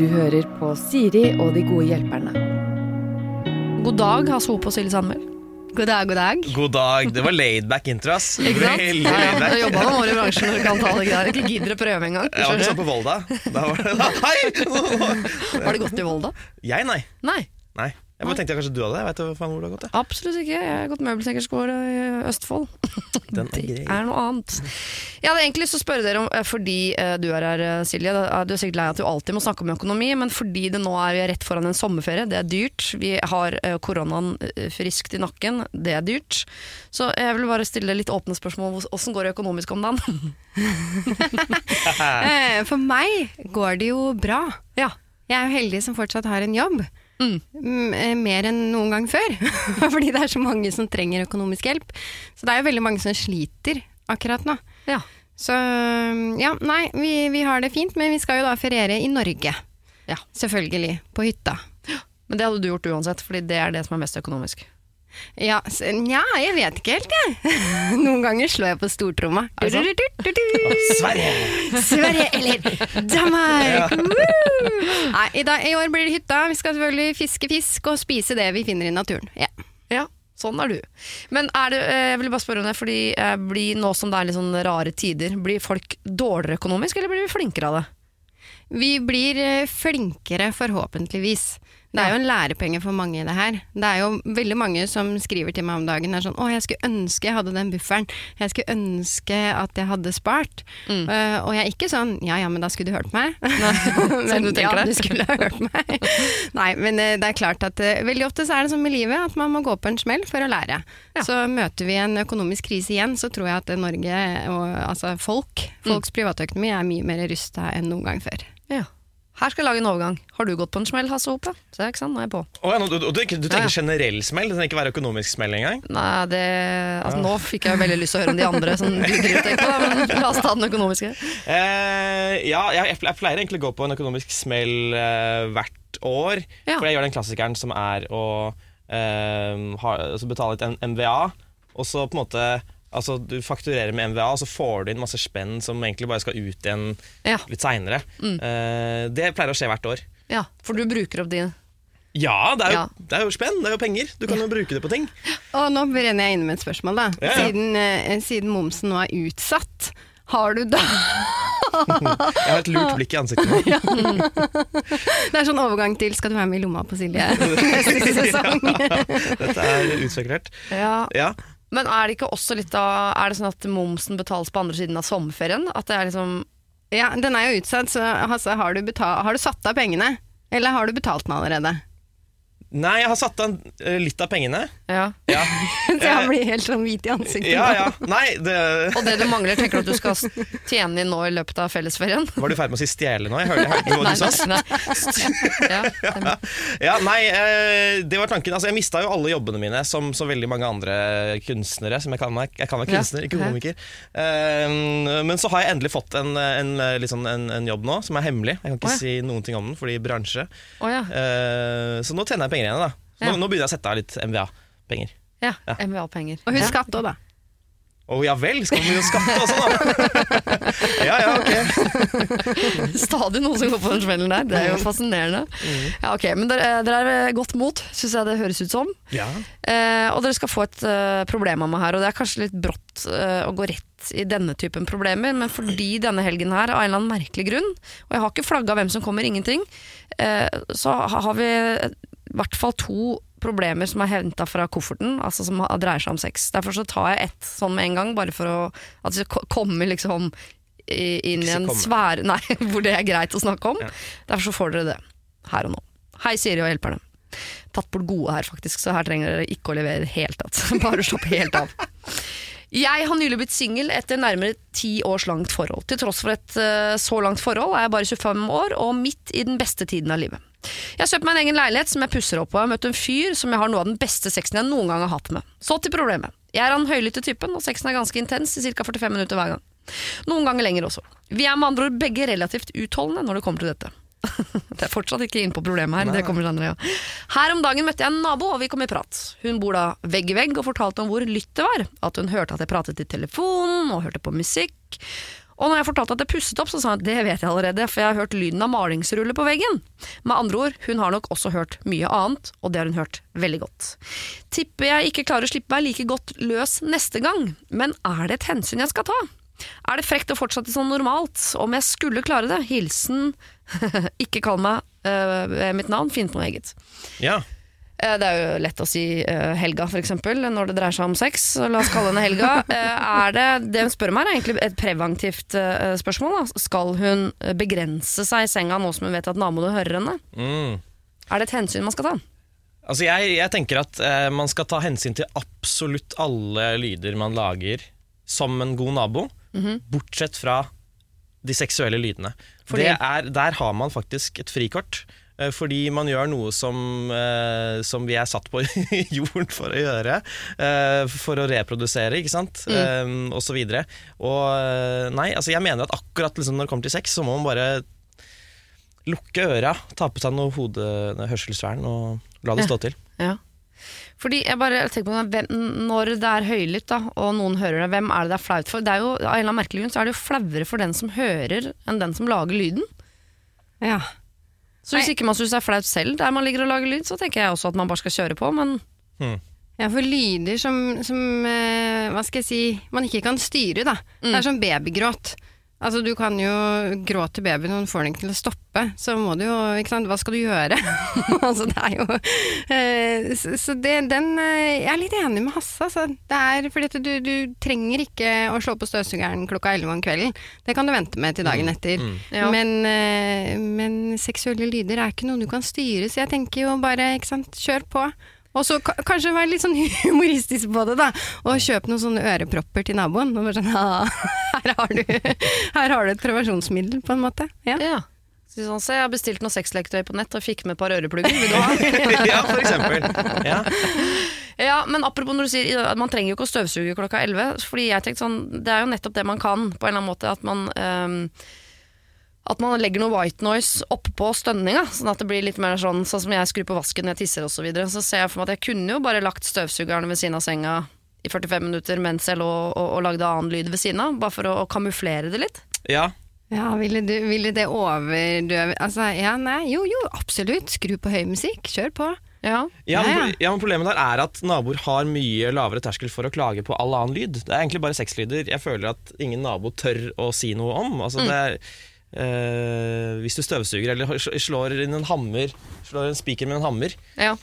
Du hører på Siri og de gode hjelperne. God dag, Hasse Hope og Silje Sandmøl. God dag, god dag. God dag. Det var laidback intro, ass. Ikke sant? Veldig Ja, ja. Jeg har jobba noen år i bransjen når du kan ta det der. Ikke gidder å prøve engang. Jeg var ikke sånn på Volda. Da var det Hei! Var det godt i Volda? Jeg, nei. Nei, nei. Jeg bare tenkte jeg kanskje du hadde det. Jeg vet faen hvor det har gått. jeg. absolutt ikke. Jeg har gått møbelsnekkerskole i Østfold. Den er Det er noe annet. Jeg hadde egentlig lyst til å spørre dere om, eh, fordi eh, du er her, eh, Silje. Du er sikkert lei av at du alltid må snakke om økonomi, men fordi det nå er vi er rett foran en sommerferie, det er dyrt. Vi har koronaen friskt i nakken, det er dyrt. Så jeg vil bare stille litt åpne spørsmål. Åssen går det økonomisk om dagen? For meg går det jo bra. ja. Jeg er jo heldig som fortsatt har en jobb. Mm. Eh, Mer enn noen gang før. Fordi det er så mange som trenger økonomisk hjelp. Så det er jo veldig mange som sliter akkurat nå. ja. Så ja, nei, vi, vi har det fint, men vi skal jo da feriere i Norge. Ja. Selvfølgelig. På hytta. Men det hadde du gjort uansett, fordi det er det som er mest økonomisk. Ja, så, nja, jeg vet ikke helt, jeg. Noen ganger slår jeg på stortromma. Du-du-du-du-du. Sverige! Sverige eller Danmark! Nei, i, dag, I år blir det hytta. Vi skal selvfølgelig fiske fisk og spise det vi finner i naturen. Ja. Ja, sånn er du. Men er det, eh, jeg vil bare spørre om det, fordi eh, blir nå som det er litt sånn rare tider, blir folk dårligere økonomisk, eller blir vi flinkere av det? Vi blir eh, flinkere, forhåpentligvis. Det er jo en lærepenge for mange i det her. Det er jo veldig mange som skriver til meg om dagen er sånn 'Å, jeg skulle ønske jeg hadde den bufferen. Jeg skulle ønske at jeg hadde spart'. Mm. Uh, og jeg er ikke sånn 'ja ja, men da skulle du hørt meg'. men, du ja, det? du skulle ha hørt meg. Nei, men uh, det er klart at uh, veldig ofte så er det sånn med livet at man må gå på en smell for å lære. Ja. Så møter vi en økonomisk krise igjen, så tror jeg at Norge og altså folk, Mm. folks privatøkonomi er mye mer rusta enn noen gang før. Ja. Her skal jeg lage en overgang. Har du gått på en smell, Hasse Hope? Se, ikke sant, nå er jeg på. Oh, ja, du, du, du, du Ja, tenker ja. generell smell? Det trenger ikke være økonomisk smell engang? Nei, det, altså, Nå fikk jeg veldig lyst til å høre om de andre som du driver tenker på, men la oss ta den økonomiske. Eh, ja, jeg, jeg pleier egentlig å gå på en økonomisk smell eh, hvert år. For jeg gjør den klassikeren som er å eh, ha, altså betale et MVA, og så på en måte Altså, Du fakturerer med MVA, og så får du inn masse spenn som egentlig bare skal ut igjen Ja, litt seinere. Eh, det pleier å skje hvert år. ja, For du bruker opp din Ja, det er, jo, Ja. det er jo spenn, det er jo penger. Du kan jo bruke det på ting. Og nå brenner jeg inne med et spørsmål, da. Ja, ja. Siden, uh, siden momsen nå er utsatt, har du da Jeg har et lurt blikk i ansiktet nå. Det er sånn overgang til 'skal du være med i lomma på Silje' neste sesong. Dette er utspekulert. Ja, Ja. Men er det ikke også litt av Er det sånn at momsen betales på andre siden av sommerferien? At det er liksom Ja, den er jo utsatt, så altså, har du, har du satt av pengene? Eller har du betalt den allerede? Nei, jeg har satt av eh, litt av pengene. Ja. Ja, Så jeg blir helt sånn hvit i ansiktet. ja. ja. Nei, det Og det du mangler, tenker du at du skal tjene inn nå i løpet av fellesferien? Var du i ferd med å si stjele nå? Jeg hørte, jeg hørte hva du sa. nei. Ja, stemmer. Ja, nei, eh, det var tanken. Altså, jeg mista jo alle jobbene mine, som så veldig mange andre kunstnere. Som jeg kan være, Jeg kan være Ja. kunstner, ikke komiker. Eh, men så har jeg endelig fått en, en, sånn, en, en jobb nå, som er hemmelig. Jeg kan ikke oh, ja. si noen ting om den, fordi bransje. Oh, ja. Eh, så nå tjener jeg penger igjen. da så nå, Ja. nå begynner jeg å sette av litt MVA-penger. ja. Ja. MVA-penger. Og husk Ja. skatt òg, da. Å ja vel, skal vi jo skatte også, da? ja ja, ok. Stadig noen som går på den smellen der. Det er jo fascinerende. Ja, ok, Men dere, dere er ved godt mot, syns jeg det høres ut som. Ja. Eh, og dere skal få et eh, problem av meg her, og det er kanskje litt brått eh, å gå rett i denne typen problemer, men fordi denne helgen her, av en eller annen merkelig grunn, og jeg har ikke flagga hvem som kommer, ingenting, eh, så ha- har vi i hvert fall to problemer som er henta fra kofferten, altså som dreier seg om sex. Derfor så tar jeg ett sånn med en gang, bare for å at det kommer liksom inn i en sfære Nei, hvor det er greit å snakke om. Ja. Derfor så får dere det her og nå. Hei, Siri og hjelperne. Tatt bort gode her, faktisk, så her trenger dere ikke å levere i det hele tatt. Bare slapp helt av. Jeg har nylig blitt singel etter nærmere ti års langt forhold. Til tross for et eh, så langt forhold er jeg bare 25 år, og midt i den beste tiden av livet. Jeg har kjøpt meg en egen leilighet som jeg pusser opp, og jeg har møtt en fyr som jeg har noe av den beste sexen jeg noen gang har hatt med. Så til problemet. Jeg er han høylytte typen, og sexen er ganske intens i ca. 45 minutter hver gang. Noen ganger lenger også. Vi er med andre ord begge relativt utholdende når det kommer til dette. det er fortsatt ikke inn på problemet her. det kommer senere, ja. Her om dagen møtte jeg en nabo, og vi kom i prat. Hun bor da vegg i vegg og fortalte om hvor lytt det var. At hun hørte at jeg pratet i telefonen og hørte på musikk. Og når jeg fortalte at jeg pusset opp, så sa han det vet jeg allerede, for jeg har hørt lyden av malingsrulle på veggen. Med andre ord, hun har nok også hørt mye annet, og det har hun hørt veldig godt. Tipper jeg ikke klarer å slippe meg like godt løs neste gang, men er det et hensyn jeg skal ta? Er det frekt å fortsette sånn normalt, om jeg skulle klare det? Hilsen ikke kall meg uh, mitt navn, finn på noe eget. Ja. Eh, Det er jo lett å si eh, Helga, for eksempel, når det dreier seg om sex. Så la oss kalle henne Helga. Eh, er det, det hun spør meg, er egentlig et preventivt spørsmål. Da. Skal hun begrense seg i senga nå som hun vet at naboene hører henne? Mm. Er det et hensyn man skal ta? Altså jeg, jeg tenker at eh, man skal ta hensyn til absolutt alle lyder man lager som en god nabo, bortsett fra de seksuelle lydene. Fordi? Det er, der har man faktisk et frikort. Eh, Fordi man gjør noe som, eh, som vi er satt på jorden for å gjøre. eh, for å reprodusere, ikke sant. Eh, og så videre. Og nei, altså jeg mener at akkurat liksom når det kommer til sex, så må man bare lukke øra, ta på seg noe hode- hørselsvern og la det stå til. Ja. Fordi jeg bare tenker på hvem, Når det er høylytt, da, og noen hører det, hvem er det det er flaut for? Det er jo, av en eller annen merkelig grunn så er det jo flauere for den som hører, enn den som lager lyden. Ja. Så hvis ikke man syns det er flaut selv der man ligger og lager lyd, så tenker jeg også at man bare skal kjøre på, men Ja, for lyder som, som eh, hva skal jeg si, man ikke kan styre, da. Det er som babygråt. Altså, du kan jo gråte babyen, og hun får den ikke til å stoppe. Så må du jo, ikke sant, hva skal du gjøre? altså, det er jo eh, Så, så det, den eh, Jeg er litt enig med Hasse, altså. Det er fordi at du, du trenger ikke å slå på støvsugeren klokka elleve om kvelden. Det kan du vente med til dagen etter. Ja. Men, eh, men seksuelle lyder er ikke noe du kan styre, så jeg tenker jo bare, ikke sant, kjør på. Og så kanskje være litt sånn humoristisk på det, da. Og kjøp noen sånne ørepropper til naboen. Og bare sånn, ja, her, har du, her har du et prevensjonsmiddel, på en måte. Ja. Ja. Så sånn, så jeg har bestilt noe sexleketøy på nett og fikk med et par øreplugger. Vil du ha? ja, for eksempel. Ja. ja, men apropos når du sier at man trenger jo ikke å støvsuge klokka 11. Fordi jeg tenkte sånn, Det er jo nettopp det man kan, på en eller annen måte. At man, ehm, at man legger noe white noise oppå stønninga. Sånn at det blir litt mer sånn Sånn som jeg skrur på vasken når jeg tisser osv. Så, videre. så ser jeg for meg at jeg kunne jo bare lagt støvsugeren ved siden av senga i 45 minutter mens jeg lå og, og lagde annen lyd ved siden av. Bare for å, å kamuflere det litt. ja. Ja, ville, du, ville det overdøve Altså, ja, nei, jo, jo, absolutt. Skru på høy musikk, kjør på. Ja. Ja, men, Ja, men Problemet der er at naboer har mye lavere terskel for å klage på all annen lyd. Det er egentlig bare sexlyder jeg føler at ingen nabo tør å si noe om. Altså, det er, eh, hvis du støvsuger eller slår inn en hammer Slår en spiker med en hammer Ja.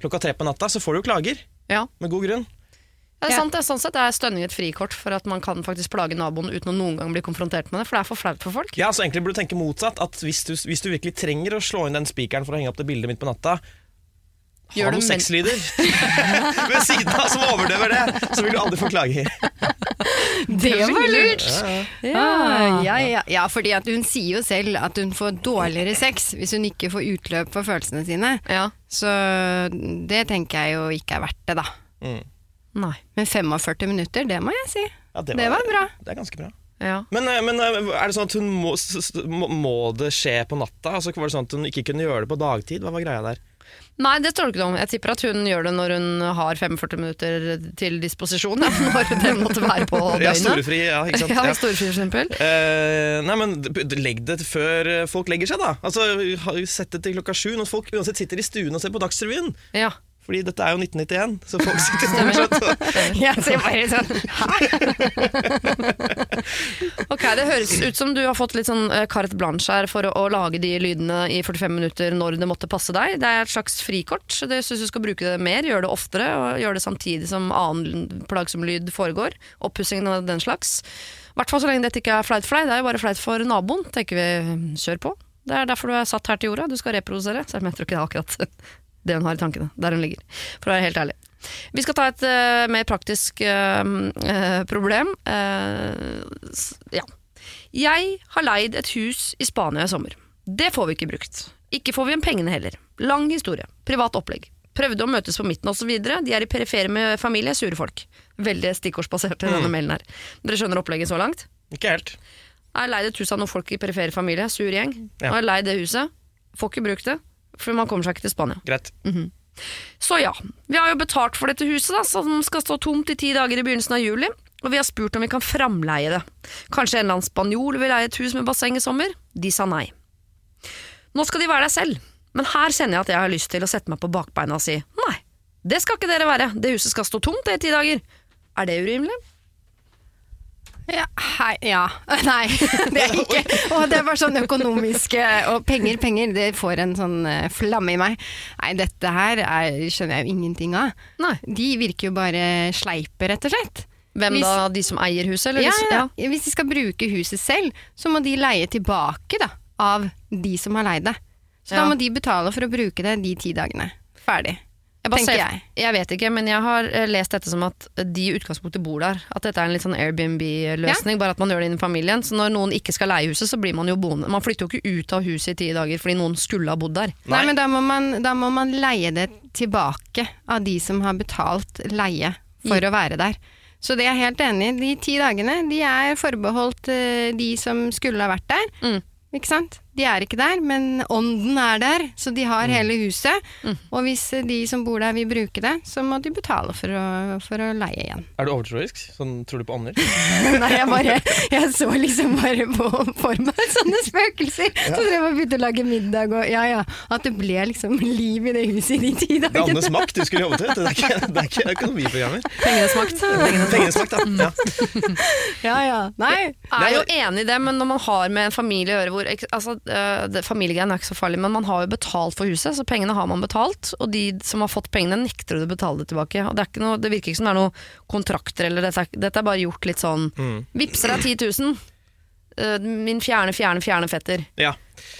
klokka tre på natta, så får du jo klager. ja. Med god grunn. Ja, det er Ja. sant, det er sånn sett er stønning et frikort for at man kan faktisk plage naboen uten å noen gang bli konfrontert med det, for det er for flaut for folk. Ja, så Egentlig burde du tenke motsatt. At Hvis du, hvis du virkelig trenger å slå inn den spikeren for å henge opp det bildet mitt på natta, ha Gjør det noen sexlyder ved siden av som overdøver det, så vil du aldri få klager. Det var lurt! Ja. Ah, ja, ja. ja, fordi hun sier jo selv at hun får dårligere sex hvis hun ikke får utløp for følelsene sine. Ja. Så det tenker jeg jo ikke er verdt det, da. Mm. Nei. Men 45 minutter, det må jeg si. Ja, Det var bra. Det er ganske bra. Ja. Men, eh, men eh, er det sånn at hun må, må det skje på natta? Altså, var det sånn at hun ikke kunne gjøre det på dagtid? Hva var greia der? Nei, det står det ikke noe om. Jeg tipper at hun gjør det når hun har 45 minutter til disposisjon. Når det måtte være på døgnet. Ja, storefri, ja, ikke sant? Ja, Ja. storefri for eksempel. Eh, nei, men Legg det før eh, folk legger seg, da. Altså, Sett det til klokka sju når folk uansett sitter i stuen og ser på Dagsrevyen. Ja. Fordi dette er jo 1991, så folk sitter fortsatt og Jeg ser bare sånn Ok, Det høres ut som du har fått litt sånn eh, carte blanche her for å, å lage de lydene i 45 minutter når det måtte passe deg. Det er et slags frikort. så Jeg syns du skal bruke det mer, gjøre det oftere og gjøre det samtidig som annen plagsom lyd foregår. Oppussingen av den slags. I hvert fall så lenge dette ikke er flaut for deg. Det er jo bare flaut for naboen. tenker vi, Kjør på. Det er derfor du er satt her til jorda. Du skal reprodusere. Selv om jeg tror ikke det er akkurat det hun har i tankene. Der hun ligger. For å være helt ærlig. Vi skal ta et uh, mer praktisk uh, uh, problem. Ja. Jeg har leid et hus i Spania i sommer. Det får vi ikke brukt. Ikke får vi igjen pengene heller. Lang historie. Privat opplegg. Prøvde å møtes på midten osv. De er i perifere med familie, sure folk. Veldig stikkordsbasert i denne mailen her. Dere skjønner opplegget så langt? Ikke helt. Jeg har leid et hus av noen folk i perifere familie, sur gjeng. Ja. Jeg har leid det huset. Får ikke brukt det, for man kommer seg ikke til Spania. Greit. Så ja, vi har jo betalt for dette huset, da, som skal stå tomt i ti dager i begynnelsen av juli. og vi har spurt om vi kan framleie det. Kanskje en eller annen spanjol vil leie et hus med basseng i sommer? De sa nei. Nå skal de være der selv, men her kjenner jeg at jeg har lyst til å sette meg på bakbeina og si nei, det skal ikke dere være, det huset skal stå tomt i ti dager. Er det urimelig? Ja, hei, ja. Nei, det er ikke Og det er bare sånn økonomiske Og penger, penger, det får en sånn eh, flamme i meg. Nei, dette her er, skjønner jeg jo ingenting av. Nei. De virker jo bare sleipe, rett og slett. Hvem Hvis- da, de som eier huset? Eller Ja, ja. Hvis de skal bruke huset selv, så må de leie tilbake da, av de som har leid det. Så Ja. da må de betale for å bruke det de ti dagene. Ferdig. Jeg, bare tenker ser- jeg. jeg vet ikke, men jeg har eh, lest dette som at de i utgangspunktet bor der. At dette er en litt sånn Airbnb-løsning, bare at man gjør det innen familien. Så når noen ikke skal leie huset, så blir man jo boende. Man flytter jo ikke ut av huset i ti dager fordi noen skulle ha bodd der. Nei, Nei. men da må, man, da må man leie det tilbake av de som har betalt leie for å være der. Så det er jeg helt enig i. De ti dagene de er forbeholdt eh, de som skulle ha vært der. Mm. Ikke sant? De er ikke der, men ånden er der, så de har hele huset. Og hvis eh, de som bor der vil bruke det, så må de betale for å, for å leie igjen. Er du overtroisk? Sånn, tror du på ånder? Nei, jeg bare Jeg så liksom bare på, for meg sånne spøkelser. Så drev jeg og begynte å lage middag og ja ja. At det ble liksom liv i det huset i de ti Det er Annes makt du skulle jobbe til. Det er ikke, det er ikke økonomiprogrammer. Pengenes makt. Pengenes makt, da. Ja. Ja ja. Nei. Jeg er jo enig i det, men når man har med en familie å gjøre hvor altså, det- Familiegreiene er ikke så farlig, men man har jo betalt for huset, så pengene har man betalt. Og de som har fått pengene, nekter å betale det tilbake. Og det, er ikke noe, det virker ikke som det er noen kontrakter, eller dette er, dette er bare gjort litt sånn Mm. Vipser deg 10 000. øh, min fjerne, fjerne, fjerne fetter. ja.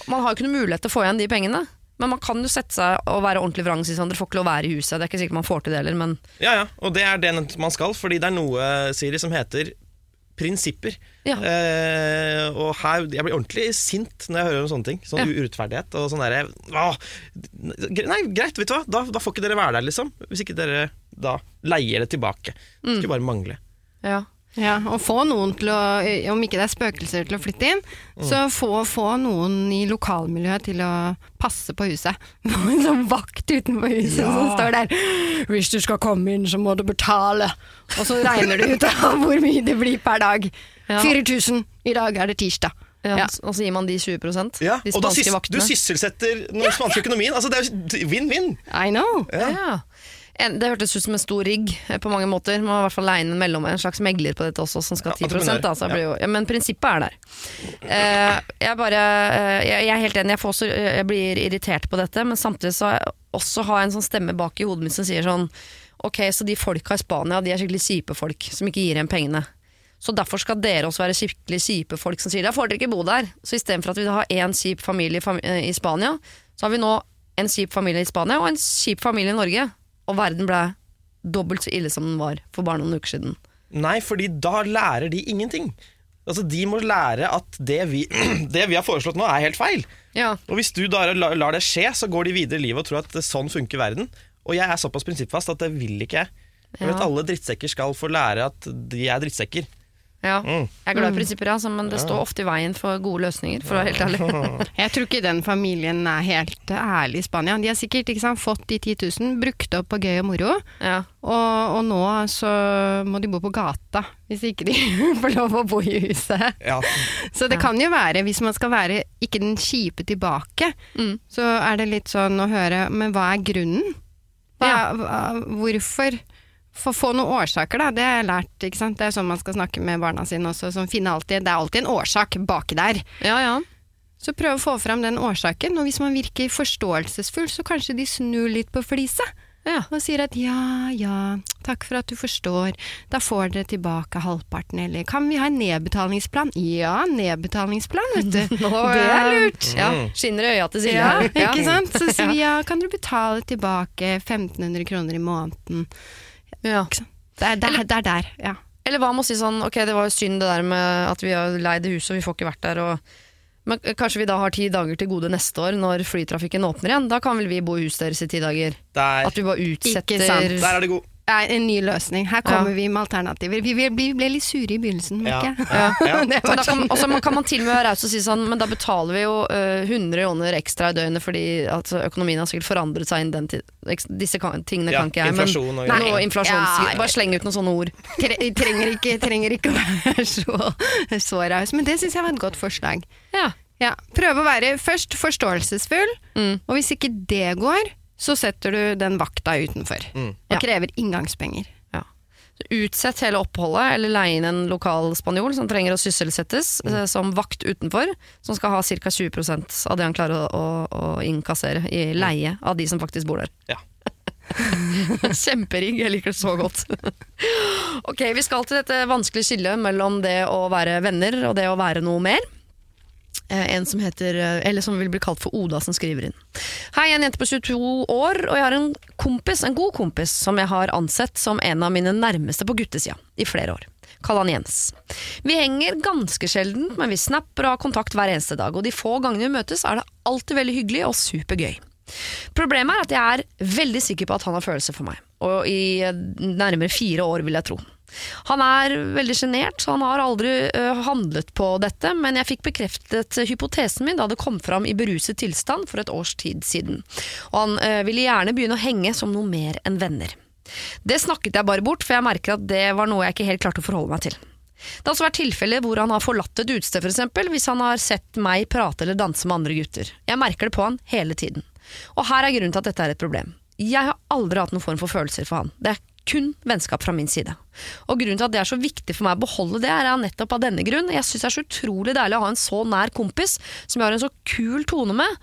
Man har jo ikke noe mulighet til å få igjen de pengene. Men man kan jo sette seg og være ordentlig vrang sånn, dere får ikke lov å være i huset. Det er ikke sikkert man får til det heller, men Ja, ja, og det er det man skal, fordi det er noe, Siri, som heter prinsipper. Ja. Eh, og her, Jeg blir ordentlig sint når jeg hører om sånne ting. Sånn Ja. urettferdighet og sånn derre Nei, greit, vet du hva, da, da får ikke dere være der, liksom. Hvis ikke dere da leier det tilbake. Det skulle bare mangle. ja. Ja, og få noen til å, om ikke det er spøkelser til å flytte inn, så få, få noen i lokalmiljøet til å passe på huset. En sånn vakt utenfor huset som står der. Hvis du skal komme inn, så må du betale. Og så regner du ut av hvor mye det blir per dag. Ja. 4000. I dag er det tirsdag. Ja, Ja. Og så gir man de 20% Ja, de og da spanske sys, du vaktene. sysselsetter den spanske økonomien. Altså, det er jo vinn-vinn. I know. Ja. En, det hørtes ut som en stor rigg eh, på mange måter. Man må i hvert fall leie inn mellom, en slags megler på dette også, som skal ha 10 da, jo, ja, Men prinsippet er der. Uh, jeg, bare, uh, jeg, jeg er helt enig, jeg, får også, jeg blir irritert på dette, men samtidig så har jeg også har jeg en sånn stemme bak i hodet mitt som sier sånn Ok, så de folka i Spania de er skikkelig kjipe folk som ikke gir igjen pengene. Så derfor skal dere også være skikkelig kjipe folk som sier da får dere ikke bo der. Så istedenfor at vi har én kjip familie i i Spania, så har vi nå en kjip familie i Spania og en kjip familie i Norge. Og verden ble dobbelt så ille som den var for bare noen uker siden. Nei, fordi da lærer de ingenting. Altså, De må lære at det vi, det vi har foreslått nå, er helt feil. Ja, Og Hvis du da lar, lar det skje, så går de videre i livet og tror at sånn funker verden. Og jeg er såpass prinsippfast at det vil ikke jeg. Jeg vet alle drittsekker skal få lære at de er drittsekker. Ja. Mm. Jeg er glad i prinsipper, altså, men det står ofte i veien for gode løsninger, for å være helt ærlig. Jeg tror ikke den familien er helt ærlig i Spania. De har sikkert ikke sant, fått de 10 000, brukt opp på gøy og moro. Ja. Og, og nå så må de bo på gata, hvis ikke de får lov å bo i huset. Ja, Så det kan jo være, hvis man skal være ikke den kjipe tilbake, Mm. så er det litt sånn å høre, men hva er grunnen? Hva, hva, hvorfor? For få noen årsaker, da. Det har jeg lært. ikke sant? Det er sånn man skal snakke med barna sine også. Som finner alltid, det er alltid en årsak baki der. ja, ja. Så prøv å få fram den årsaken, og hvis man virker forståelsesfull, så kanskje de snur litt på flisa. Ja. Og sier at ja, ja, takk for at du forstår, da får dere tilbake halvparten, eller kan vi ha en nedbetalingsplan? Ja, nedbetalingsplan, vet du. Nå, det er lurt. Ja, skinner i øya til Silje. Ja, ikke sant? Så sier vi ja, kan dere betale tilbake 1500 kroner i måneden? Ja. Det er der, det er der, ja. Eller hva med å si sånn, ok det var jo synd det der med at vi har leid huset og vi får ikke vært der og men kanskje vi da har ti dager til gode neste år når flytrafikken åpner igjen. Da kan vel vi bo i huset deres i ti dager? der, At vi bare utsetter Ikke sant. der er det god. Er en ny løsning. Her kommer vi med alternativer. Vi ble, vi ble litt sure i begynnelsen, Ja, merker jeg. ja, ja. Men var da kan, sånn. også, man kan man til og med være raus og si sånn, men da betaler vi jo uh, 100 joner ekstra i døgnet fordi altså, økonomien har sikkert forandret seg innen den tid. Disse kan, tingene Ja, kan ikke jeg. inflasjon og nei, noe inflasjons... Ja, ja. Bare sleng ut noen sånne ord. Tre, trenger, ikke, trenger ikke å være så, så raus. Men det syns jeg var et godt forslag. Ja. Ja, Prøve å være først forståelsesfull, Mm. og hvis ikke det går, så setter du den vakta utenfor. Mm. Og Ja. krever inngangspenger. Ja. Så Utsett hele oppholdet, eller leie inn en lokal spanjol som trenger å sysselsettes mm. som vakt utenfor, som skal ha ca. 20 av det han klarer å, å, å innkassere i leie av de som faktisk bor der. Ja. Kjemperigg, jeg liker det så godt. ok, vi skal til dette vanskelige skillet mellom det å være venner og det å være noe mer. Eh, En som heter, eh, eller som vil bli kalt for Oda, som skriver inn. Hei, jeg er en jente på 22 år, og jeg har en kompis, en god kompis, som jeg har ansett som en av mine nærmeste på guttesida i flere år. Kall han Jens. Vi henger ganske sjelden, men vi snapper og har kontakt hver eneste dag, og de få gangene vi møtes er det alltid veldig hyggelig og supergøy. Problemet er at jeg er veldig sikker på at han har følelser for meg, og i eh, nærmere fire år vil jeg tro. Han er veldig sjenert, så han har aldri ø, handlet på dette, men jeg fikk bekreftet hypotesen min da det kom fram i beruset tilstand for et års tid siden. Og han ø, ville gjerne begynne å henge som noe mer enn venner. Det snakket jeg bare bort, for jeg merker at det var noe jeg ikke helt klarte å forholde meg til. Det har også vært tilfeller hvor han har forlatt et utested, eksempel, hvis han har sett meg prate eller danse med andre gutter. Jeg merker det på han hele tiden. Og her er grunnen til at dette er et problem. Jeg har aldri hatt noen form for følelser for han. Det er kun vennskap fra min side. Og grunnen til at det er så viktig for meg å beholde det, er nettopp av denne grunn. Jeg syns det er så utrolig deilig å ha en så nær kompis som jeg har en så kul tone med,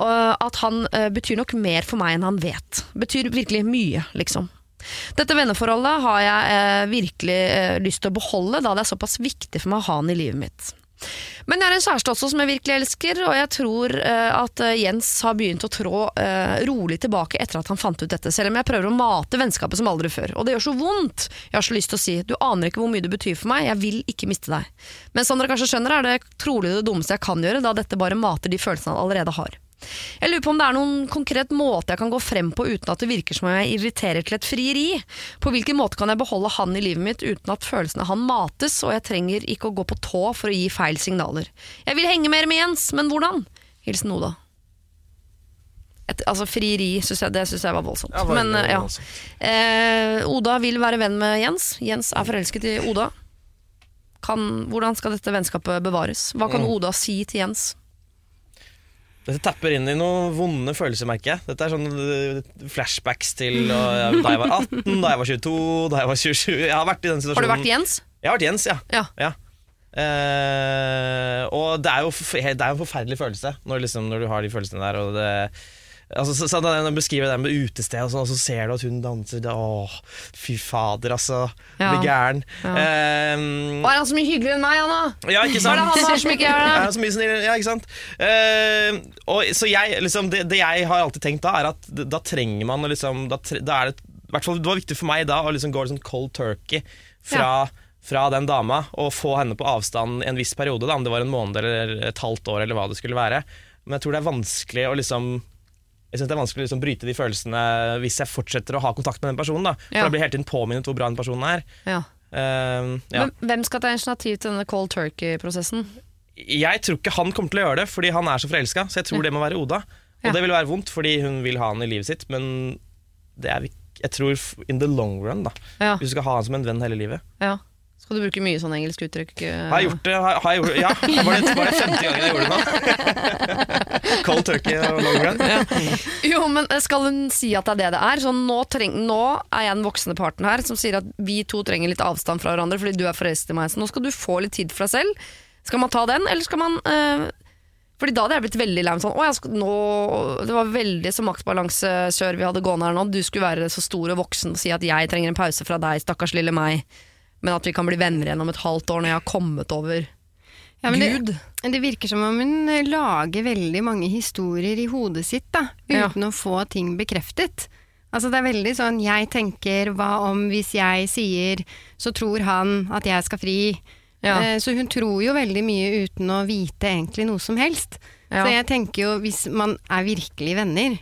at han eh, betyr nok mer for meg enn han vet. Betyr virkelig mye, liksom. Dette venneforholdet har jeg eh, virkelig eh, lyst til å beholde, da det er såpass viktig for meg å ha han i livet mitt. Men jeg har en kjæreste også som jeg virkelig elsker, og jeg tror eh, at eh, Jens har begynt å trå eh, rolig tilbake etter at han fant ut dette, selv om jeg prøver å mate vennskapet som aldri før. Og det gjør så vondt! Jeg har så lyst til å si du aner ikke hvor mye det betyr for meg, jeg vil ikke miste deg. Men som dere kanskje skjønner, er det trolig det dummeste jeg kan gjøre, da dette bare mater de følelsene han allerede har. Jeg lurer på om det er noen konkret måte jeg kan gå frem på uten at det virker som om jeg irriterer til et frieri. På hvilken måte kan jeg beholde han i livet mitt uten at følelsene han mates, og jeg trenger ikke å gå på tå for å gi feil signaler. Jeg vil henge mer med Jens, men hvordan? Hilsen Oda. Et, altså Frieri, synes jeg, det syns jeg var voldsomt. Ja, var men eh, ja. voldsomt. Eh, Oda vil være venn med Jens. Jens er forelsket i Oda. Kan, hvordan skal dette vennskapet bevares? Hva kan Mm. Oda si til Jens? Dette tapper inn i noen vonde følelser, merker jeg. Dette er sånn øh, flashbacks til øh, da jeg var 18, da jeg var 22, da jeg var 27. Jeg har vært i den situasjonen. Har du vært Jens? Jeg har vært Jens, ja. Ja. ja. Eh, og det er jo det er en forferdelig følelse når, liksom, når du har de følelsene der. Og det, altså, så, så da jeg beskriver det med utested, og, sånn, og så ser du at hun danser det, Åh, fy fader, altså. Ja. Blir gæren. Ja. Um, er han så mye hyggeligere enn meg, Anna? ja, ikke Hva er det han er som ikke er det? Ja, så mye snill, ja, ikke sant? Uh, og, så jeg, liksom, det, det jeg har alltid tenkt da, er at da trenger man liksom, da, da er det, i hvert fall, det var viktig for meg da å liksom gå liksom cold turkey fra, fra den dama og få henne på avstand en viss periode, da, om det var en måned eller et halvt år eller hva det skulle være. Men jeg tror det er vanskelig å liksom jeg synes det er vanskelig å liksom bryte de følelsene hvis jeg fortsetter å ha kontakt med den personen. Da. For Ja. da blir hele tiden påminnet hvor bra den personen er. Ja. Uh, ja. Men hvem skal ta initiativ til denne cold turkey-prosessen? Jeg tror ikke han kommer til å gjøre det, fordi han er så forelska. Så jeg tror det må være Oda. Og det vil være vondt, fordi hun vil ha han i livet sitt. Men det er, jeg tror in the long run, da. Hvis du skal ha han som en venn hele livet. ja. Skal du bruke mye sånn engelsk uttrykk? eh? Har jeg gjort det? Har, har jeg gjort det? Ja, var det, var det femte gangen jeg gjorde det nå? Cold turkey og long run. Jo, men skal hun si at det er det det er? Så nå, treng, nå er jeg den voksne parten her som sier at vi to trenger litt avstand fra hverandre fordi du er forelsket i meg. Så nå skal du få litt tid for deg selv. Skal man ta den, eller skal man øh, Fordi da hadde jeg blitt veldig lei meg sånn Å, jeg skal, nå, det var veldig så maktbalansekjør vi hadde gående her nå. Du skulle være så stor og voksen og si at jeg trenger en pause fra deg, stakkars lille meg. Men at vi kan bli venner igjen om et halvt år når jeg har kommet over Ja, men det, Gud. det virker som om hun eh, lager veldig mange historier i hodet sitt, da, Ja. uten å få ting bekreftet. Altså det er veldig sånn jeg tenker hva om hvis jeg sier så tror han at jeg skal fri. Ja. Eh, Så hun tror jo veldig mye uten å vite egentlig noe som helst. Ja. Så jeg tenker jo hvis man er virkelig venner,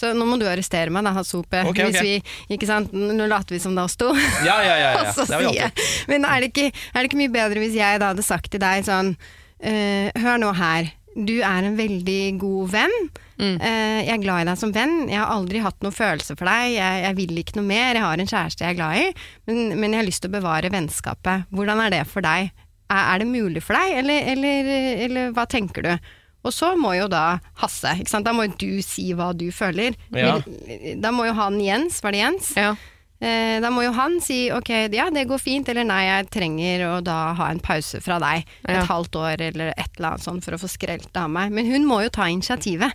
Så nå må du arrestere meg, da, Hasope. Okay, okay. Hvis vi, ikke sant? Nå later vi som det er oss to. Ja, ja, ja. ja. Og så Det har vi sier alltid. jeg Men er det, ikke, er det ikke mye bedre hvis jeg da hadde sagt til deg sånn uh, Hør nå her. Du er en veldig god venn. Mm. Uh, jeg er glad i deg som venn. Jeg har aldri hatt noen følelse for deg. Jeg, jeg vil ikke noe mer. Jeg har en kjæreste jeg er glad i, men, men jeg har lyst til å bevare vennskapet. Hvordan er det for deg? Er, er det mulig for deg, eller, eller, eller hva tenker du? Og så må jo da Hasse, ikke sant? da må jo du si hva du føler. Ja. Da må jo han Jens, var det Jens? Ja. Eh, da må jo han si ok, ja det går fint, eller nei, jeg trenger å da ha en pause fra deg. Et Ja. halvt år eller et eller annet sånt for å få skrelt det av meg. Men hun må jo ta initiativet.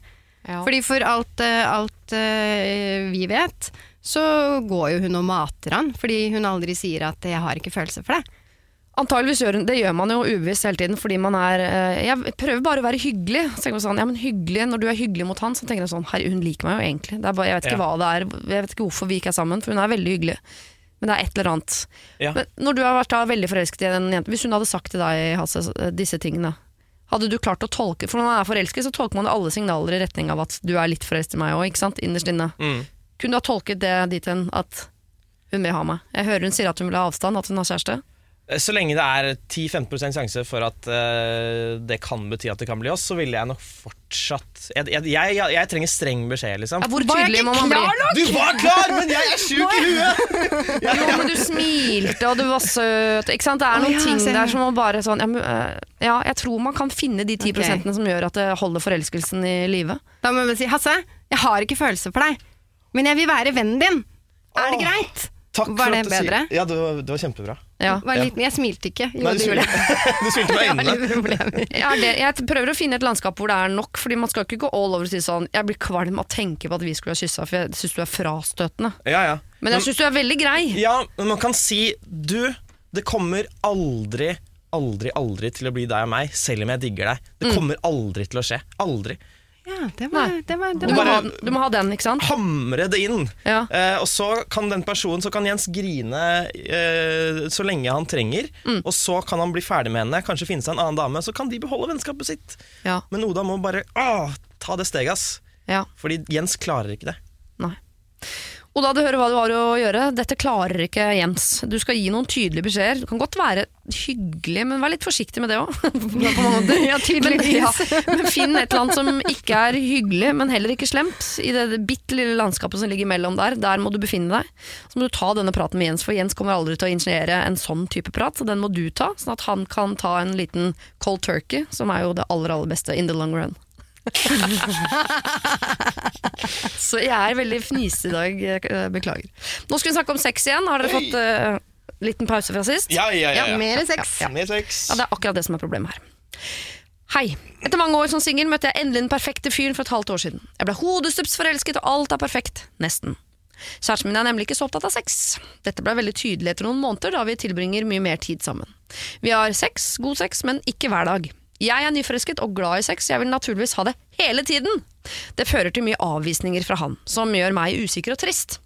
Ja. Fordi for alt, eh, alt eh, vi vet, så går jo hun og mater han, fordi hun aldri sier at 'jeg har ikke følelser for deg'. Antageligvis gjør hun det gjør man jo ubevisst hele tiden, fordi man er eh, Jeg prøver bare å være hyggelig. Så tenker man sånn, ja, men hyggelig, Når du er hyggelig mot han, så tenker jeg sånn Herre, hun liker meg jo egentlig. Det er bare, jeg vet ikke Ja. hva det er, jeg vet ikke hvorfor vi ikke er sammen, for hun er veldig hyggelig. Men det er et eller annet. Ja. Men når du har vært da veldig forelsket i en jente, hvis hun hadde sagt til deg, Hasse, disse tingene, hadde du klart å tolke For når man er forelsket, så tolker man alle signaler i retning av at du er litt forelsket i meg òg, ikke sant? Innerst inne. Mm. Kunne du ha tolket det dit hen at hun vil ha meg? Jeg hører hun sier at hun vil ha avstand, at hun har kjæreste. Så lenge det er 10-15% sjanse for at uh, det kan bety at det kan bli oss, så ville jeg nok fortsatt Jeg, jeg, jeg, jeg trenger streng beskjed, liksom. Ja, hvor tydelig må man bli? Du var klar, men jeg er sjuk i huet! Jo, men du smilte, og du var søt. Ikke sant? Det er noen noen ja, ting der som man bare sånn ja, men, øh, ja, jeg tror man kan finne de 10 okay. som gjør at det holder forelskelsen i live. Da må jeg bare si 'Hasse, jeg har ikke følelser for deg, men jeg vil være vennen din'. Er det greit? Takk Var for det at du sier- bedre? Ja, det var, det var kjempebra. Ja. Var litt, jeg smilte ikke. Jo, Nei, du smilte du smilte med Jeg har øynene. litt. Jeg, det, jeg prøver å finne et landskap hvor det er nok, Fordi man skal ikke gå all over og si sånn Jeg blir kvalm av å tenke på at vi skulle ha kyssa, for jeg syns du er frastøtende. Ja, ja. Men jeg syns du er veldig grei. Ja, men man kan si Du, det kommer aldri Aldri, aldri til å bli deg og meg Selv om jeg digger deg Det Mm. kommer aldri til å skje Aldri Ja, det var, Nei. det var, det Du må, var. ha, du må ha den, ikke sant? Hamre det inn Ja. eh, Og så kan den personen Så kan Jens grine eh, Så lenge han trenger Mm. Og så kan han bli ferdig med henne Kanskje finne seg en annen dame Så kan de beholde vennskapet sitt Ja. Men Oda må bare åh, ta det steget ass ja. Fordi Jens klarer ikke det Nei. Og da du hører hva du har å gjøre, dette klarer ikke Jens. Du skal gi noen tydelige beskjeder. Du kan godt være hyggelig, men vær litt forsiktig med det òg. Ja. Men, ja, men finn et eller annet som ikke er hyggelig, men heller ikke slemt. I det, det bitte lille landskapet som ligger mellom der, der må du befinne deg. Så må du ta denne praten med Jens, for Jens kommer aldri til å ingeniere en sånn type prat, så den må du ta, sånn at han kan ta en liten cold turkey, som er jo det aller, aller beste in the long run. Så jeg er veldig fnisete i dag, jeg beklager. Nå skal vi snakke om sex igjen. Har dere Oi. fått uh, liten pause fra sist? Ja, ja, ja, ja. Mer sex. Mer sex Ja, det er akkurat det som er problemet her. Hei. Etter mange år som singel møtte jeg endelig den perfekte fyren for et halvt år siden. Jeg ble hodestups forelsket, og alt er perfekt. Nesten. Kjæresten min er nemlig ikke så opptatt av sex. Dette ble veldig tydelig etter noen måneder, da vi tilbringer mye mer tid sammen. Vi har sex, god sex, men ikke hver dag. Jeg er nyforelsket og glad i sex, jeg vil naturligvis ha det hele tiden. Det fører til mye avvisninger fra han, som gjør meg usikker og trist.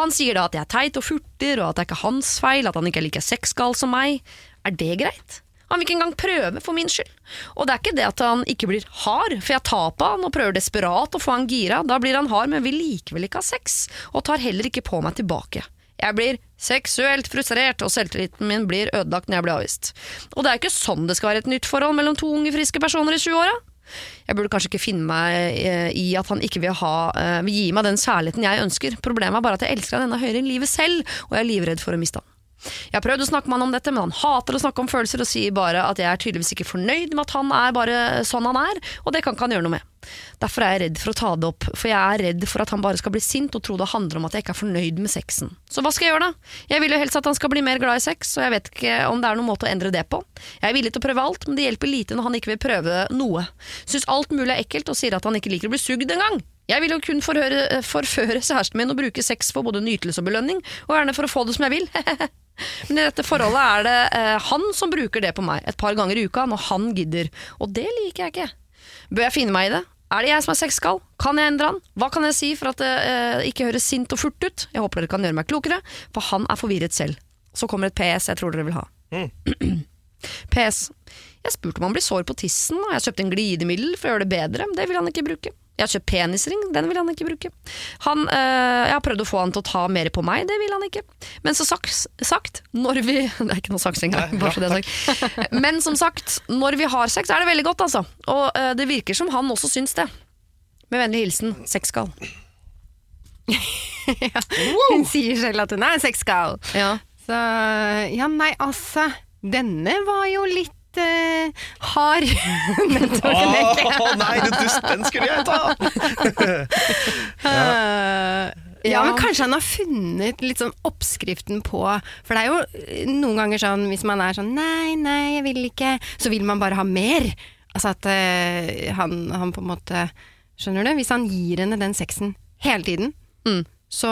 Han sier da at jeg er teit og furter, og at det er ikke hans feil, at han ikke er like sexgal som meg. Er det greit? Han vil ikke engang prøve for min skyld. Og det er ikke det at han ikke blir hard, for jeg tar på han og prøver desperat å få han gira. Da blir han hard, men vil likevel ikke ha sex, og tar heller ikke på meg tilbake. Jeg blir seksuelt frustrert, og selvtilliten min blir ødelagt når jeg blir avvist. Og det er ikke sånn det skal være et nytt forhold mellom to unge, friske personer i 20-åra. Jeg burde kanskje ikke finne meg eh, i at han ikke vil, ha, eh, vil gi meg den kjærligheten jeg ønsker. Problemet er bare at jeg elsker han enda høyere enn livet selv, og jeg er livredd for å miste han. Jeg har prøvd å snakke med han om dette, men han hater å snakke om følelser og sier bare at jeg er tydeligvis ikke fornøyd med at han er bare sånn han er, og det kan ikke han gjøre noe med. Derfor er jeg redd for å ta det opp, for jeg er redd for at han bare skal bli sint og tro det handler om at jeg ikke er fornøyd med sexen. Så hva skal jeg gjøre da? Jeg vil jo helst at han skal bli mer glad i sex, og jeg vet ikke om det er noen måte å endre det på. Jeg er villig til å prøve alt, men det hjelper lite når han ikke vil prøve noe. Syns alt mulig er ekkelt og sier at han ikke liker å bli sugd engang. Jeg vil jo kun forhøre, forføre kjæresten min og bruke sex for både nytelse og belønning, og gjerne for å få det som jeg vil. Men i dette forholdet er det eh, han som bruker det på meg et par ganger i uka når han gidder, og det liker jeg ikke. Bør jeg finne meg i det? Er det jeg som er sexgal? Kan jeg endre han? Hva kan jeg si for at det eh, ikke høres sint og furt ut? Jeg håper dere kan gjøre meg klokere, for han er forvirret selv. Så kommer et PS jeg tror dere vil ha. PS. Jeg spurte om han blir sår på tissen, og jeg kjøpte en glidemiddel for å gjøre det bedre, men det vil han ikke bruke. Jeg har kjøpt penisring, den vil han ikke bruke. Han, øh, jeg har prøvd å få han til å ta mer på meg, det vil han ikke. Men som sagt, sagt når vi Det er ikke noe saks engang, bare så det er sagt. Men som sagt, når vi har sex, er det veldig godt, altså. Og øh, det virker som han også syns det. Med vennlig hilsen sexgal. Hun sier selv at hun er sexgal. Ja. Så ja, nei, altså. Denne var jo litt eh, hard. Å nei, du dust, den skulle jeg ta! Eh, ja, men kanskje han har funnet litt sånn oppskriften på For det er jo eh, noen ganger sånn hvis man er sånn Nei, nei, jeg vil ikke. Så vil man bare ha mer. Altså at eh, han, han på en måte Skjønner du? Hvis han gir henne den sexen hele tiden, Mm. Så,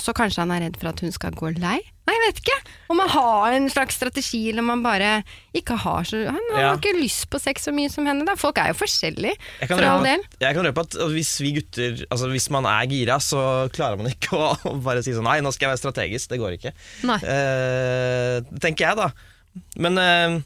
så kanskje han er redd for at hun skal gå lei? Nei, jeg vet ikke. Om man har en slags strategi, eller om man bare ikke har så Han har Ja. ikke lyst på sex så mye som henne, da. Folk er jo forskjellige, Jeg kan for all del. jeg kan røpe at hvis vi gutter Altså hvis man er gira, så klarer man ikke å, å bare si sånn Nei, nå skal jeg være strategisk. Det går ikke. Nei. Eh, tenker jeg, da. Men eh,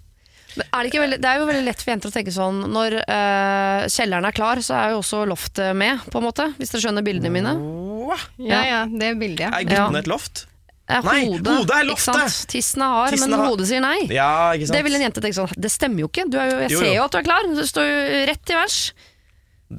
Er det, ikke veldig, det er jo veldig lett for jenter å tenke sånn Når øh, kjelleren er klar, så er jo også loftet med, på en måte. Hvis dere skjønner bildene mine. Åh, Ja, ja, det bildet, ja. er guttene et loft? Er Nei, hodet, hodet er loftet! Tissene Tissen er hard, Tissen men er hodet sier nei. Ja, ikke sant? Det vil en jente tenke sånn Det stemmer jo ikke. Du er jo, jeg Jo, jo. ser jo at du er klar. Du står jo rett i vers.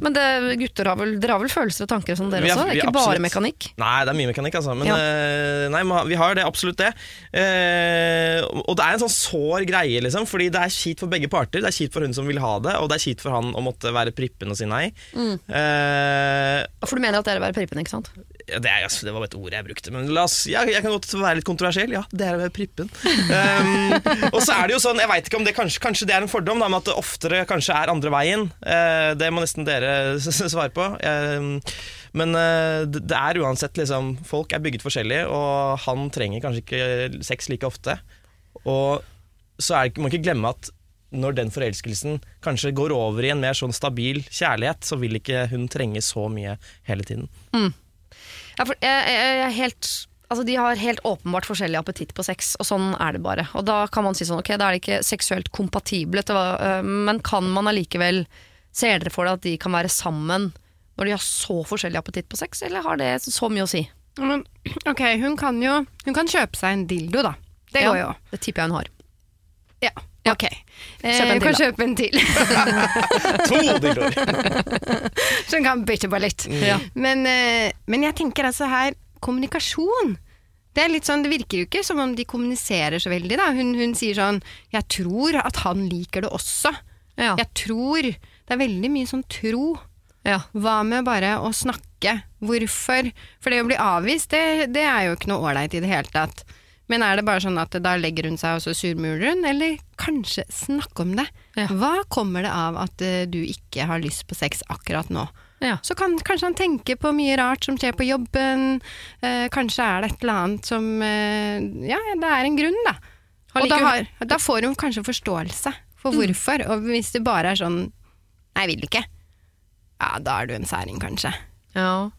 Men det, gutter har vel, dere har vel følelser og tanker som dere har- også? Det er ikke bare mekanikk. Nei, det er mye mekanikk, altså. Men Ja. eh, nei, vi har det, absolutt det. Eh, og det er en sånn sår greie, liksom. Fordi det er kjipt for begge parter. Det er kjipt for hun som vil ha det, og det er kjipt for han å måtte være prippen og si nei. Mm. Eh, For du mener at det er prippen, ikke sant? Ja, det, er, altså, det var et ord jeg brukte, men oss, ja, jeg kan godt være litt kontroversiell. Ja, det er å være prippen. Um, og så er det jo sånn, jeg vet ikke om det kanskje, kanskje det er en fordom, da, med at det oftere kanskje er andre veien. Uh, det må nesten dere svare på. Eh, men uh, det er uansett liksom Folk er bygget forskjellig, og han trenger kanskje ikke sex like ofte. Og så er det, må man ikke glemme at når den forelskelsen kanskje går over i en mer sånn stabil kjærlighet, så vil ikke hun trenge så mye hele tiden. Ja, for jeg, jeg, jeg er helt Altså, De har helt åpenbart forskjellig appetitt på sex, og sånn er det bare. Og Da kan man si sånn, ok, da er det ikke seksuelt kompatible, øh, men kan man allikevel Ser dere for deg at de kan være sammen når de har så forskjellig appetitt på sex, eller har det så mye å si? Men, ok, hun kan jo Hun kan kjøpe seg en dildo, da. Det Ja, går jo. Det tipper jeg hun har. Ja, ok. Eh, Kjøp en til, kan da. kjøpe en til, To dildoer! Som kan bytte på litt. Ja. Men, eh, men jeg tenker altså her Kommunikasjon. Det er litt sånn, det virker jo ikke som om de kommuniserer så veldig. da. Hun, hun sier sånn 'Jeg tror at han liker det også'. Ja. Jeg tror Det er veldig mye sånn tro. Ja. Hva med bare å snakke? Hvorfor? For det å bli avvist, det, det er jo ikke noe ålreit i det hele tatt. Men er det bare sånn at da legger hun seg og så surmuler hun, eller kanskje snakke om det? Ja. Hva kommer det av at eh, du ikke har lyst på sex akkurat nå? Ja. Så kan kanskje han tenke på mye rart som skjer på jobben, eh, kanskje er det et eller annet som eh, Ja, det er en grunn, da. Og da, har, da får hun kanskje forståelse for hvorfor. Og hvis det bare er sånn Nei, jeg vil ikke. Ja, da er du en særing, kanskje. Ja.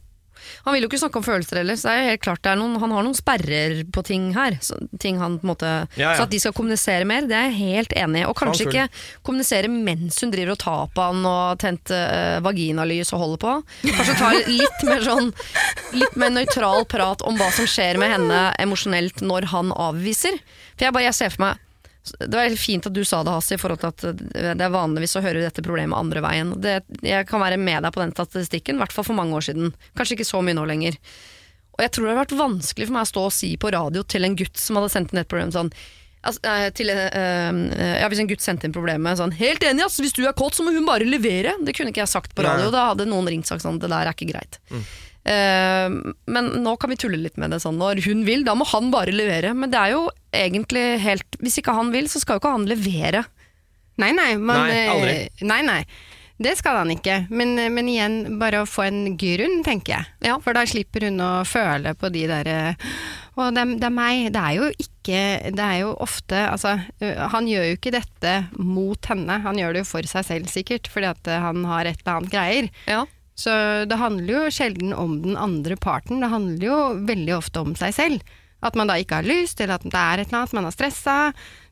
Han vil jo ikke snakke om følelser heller, så det er jo helt klart det er noen, han har noen sperrer på ting her. Så, ting han på en måte, Ja, ja. så at de skal kommunisere mer, det er jeg helt enig i. Og kanskje ikke kommunisere mens hun driver og tar på han og tent uh, vaginalys og holder på. Kanskje ta litt mer sånn Litt mer nøytral prat om hva som skjer med henne emosjonelt når han avviser. For jeg bare jeg ser for meg det var fint at du sa det, Hasi, i forhold til at eh, det er vanligvis å høre dette problemet andre veien. Det, jeg kan være med deg på den statistikken, i hvert fall for mange år siden. Kanskje ikke så mye nå lenger. Og jeg tror det har vært vanskelig for meg å stå og si på radio til en gutt som hadde sendt inn et problem sånn altså, eh, til, eh, ja, Hvis en gutt sendte inn problemet sånn Helt enig, ass, hvis du er kåt, så må hun bare levere. Det kunne ikke jeg sagt på radio. nei. Da hadde noen ringt og sagt sånn Det der er ikke greit. Eh, men nå kan vi tulle litt med det sånn. Når hun vil, da må han bare levere. Men det er jo egentlig helt Hvis ikke han vil, så skal jo ikke han levere. Nei, nei. Man, Nei, aldri. eh, Nei, nei. Det skal han ikke. Men, eh, men igjen, bare å få en grunn, tenker jeg. Ja. For da slipper hun å føle på de derre Å, det, det er meg. Det er jo ikke Det er jo ofte Altså, han gjør jo ikke dette mot henne. Han gjør det jo for seg selv, sikkert, fordi at han har et eller annet greier. Ja. Så det handler jo sjelden om den andre parten. Det handler jo veldig ofte om seg selv. At man da ikke har lyst, eller at det er et eller annet, man er stressa.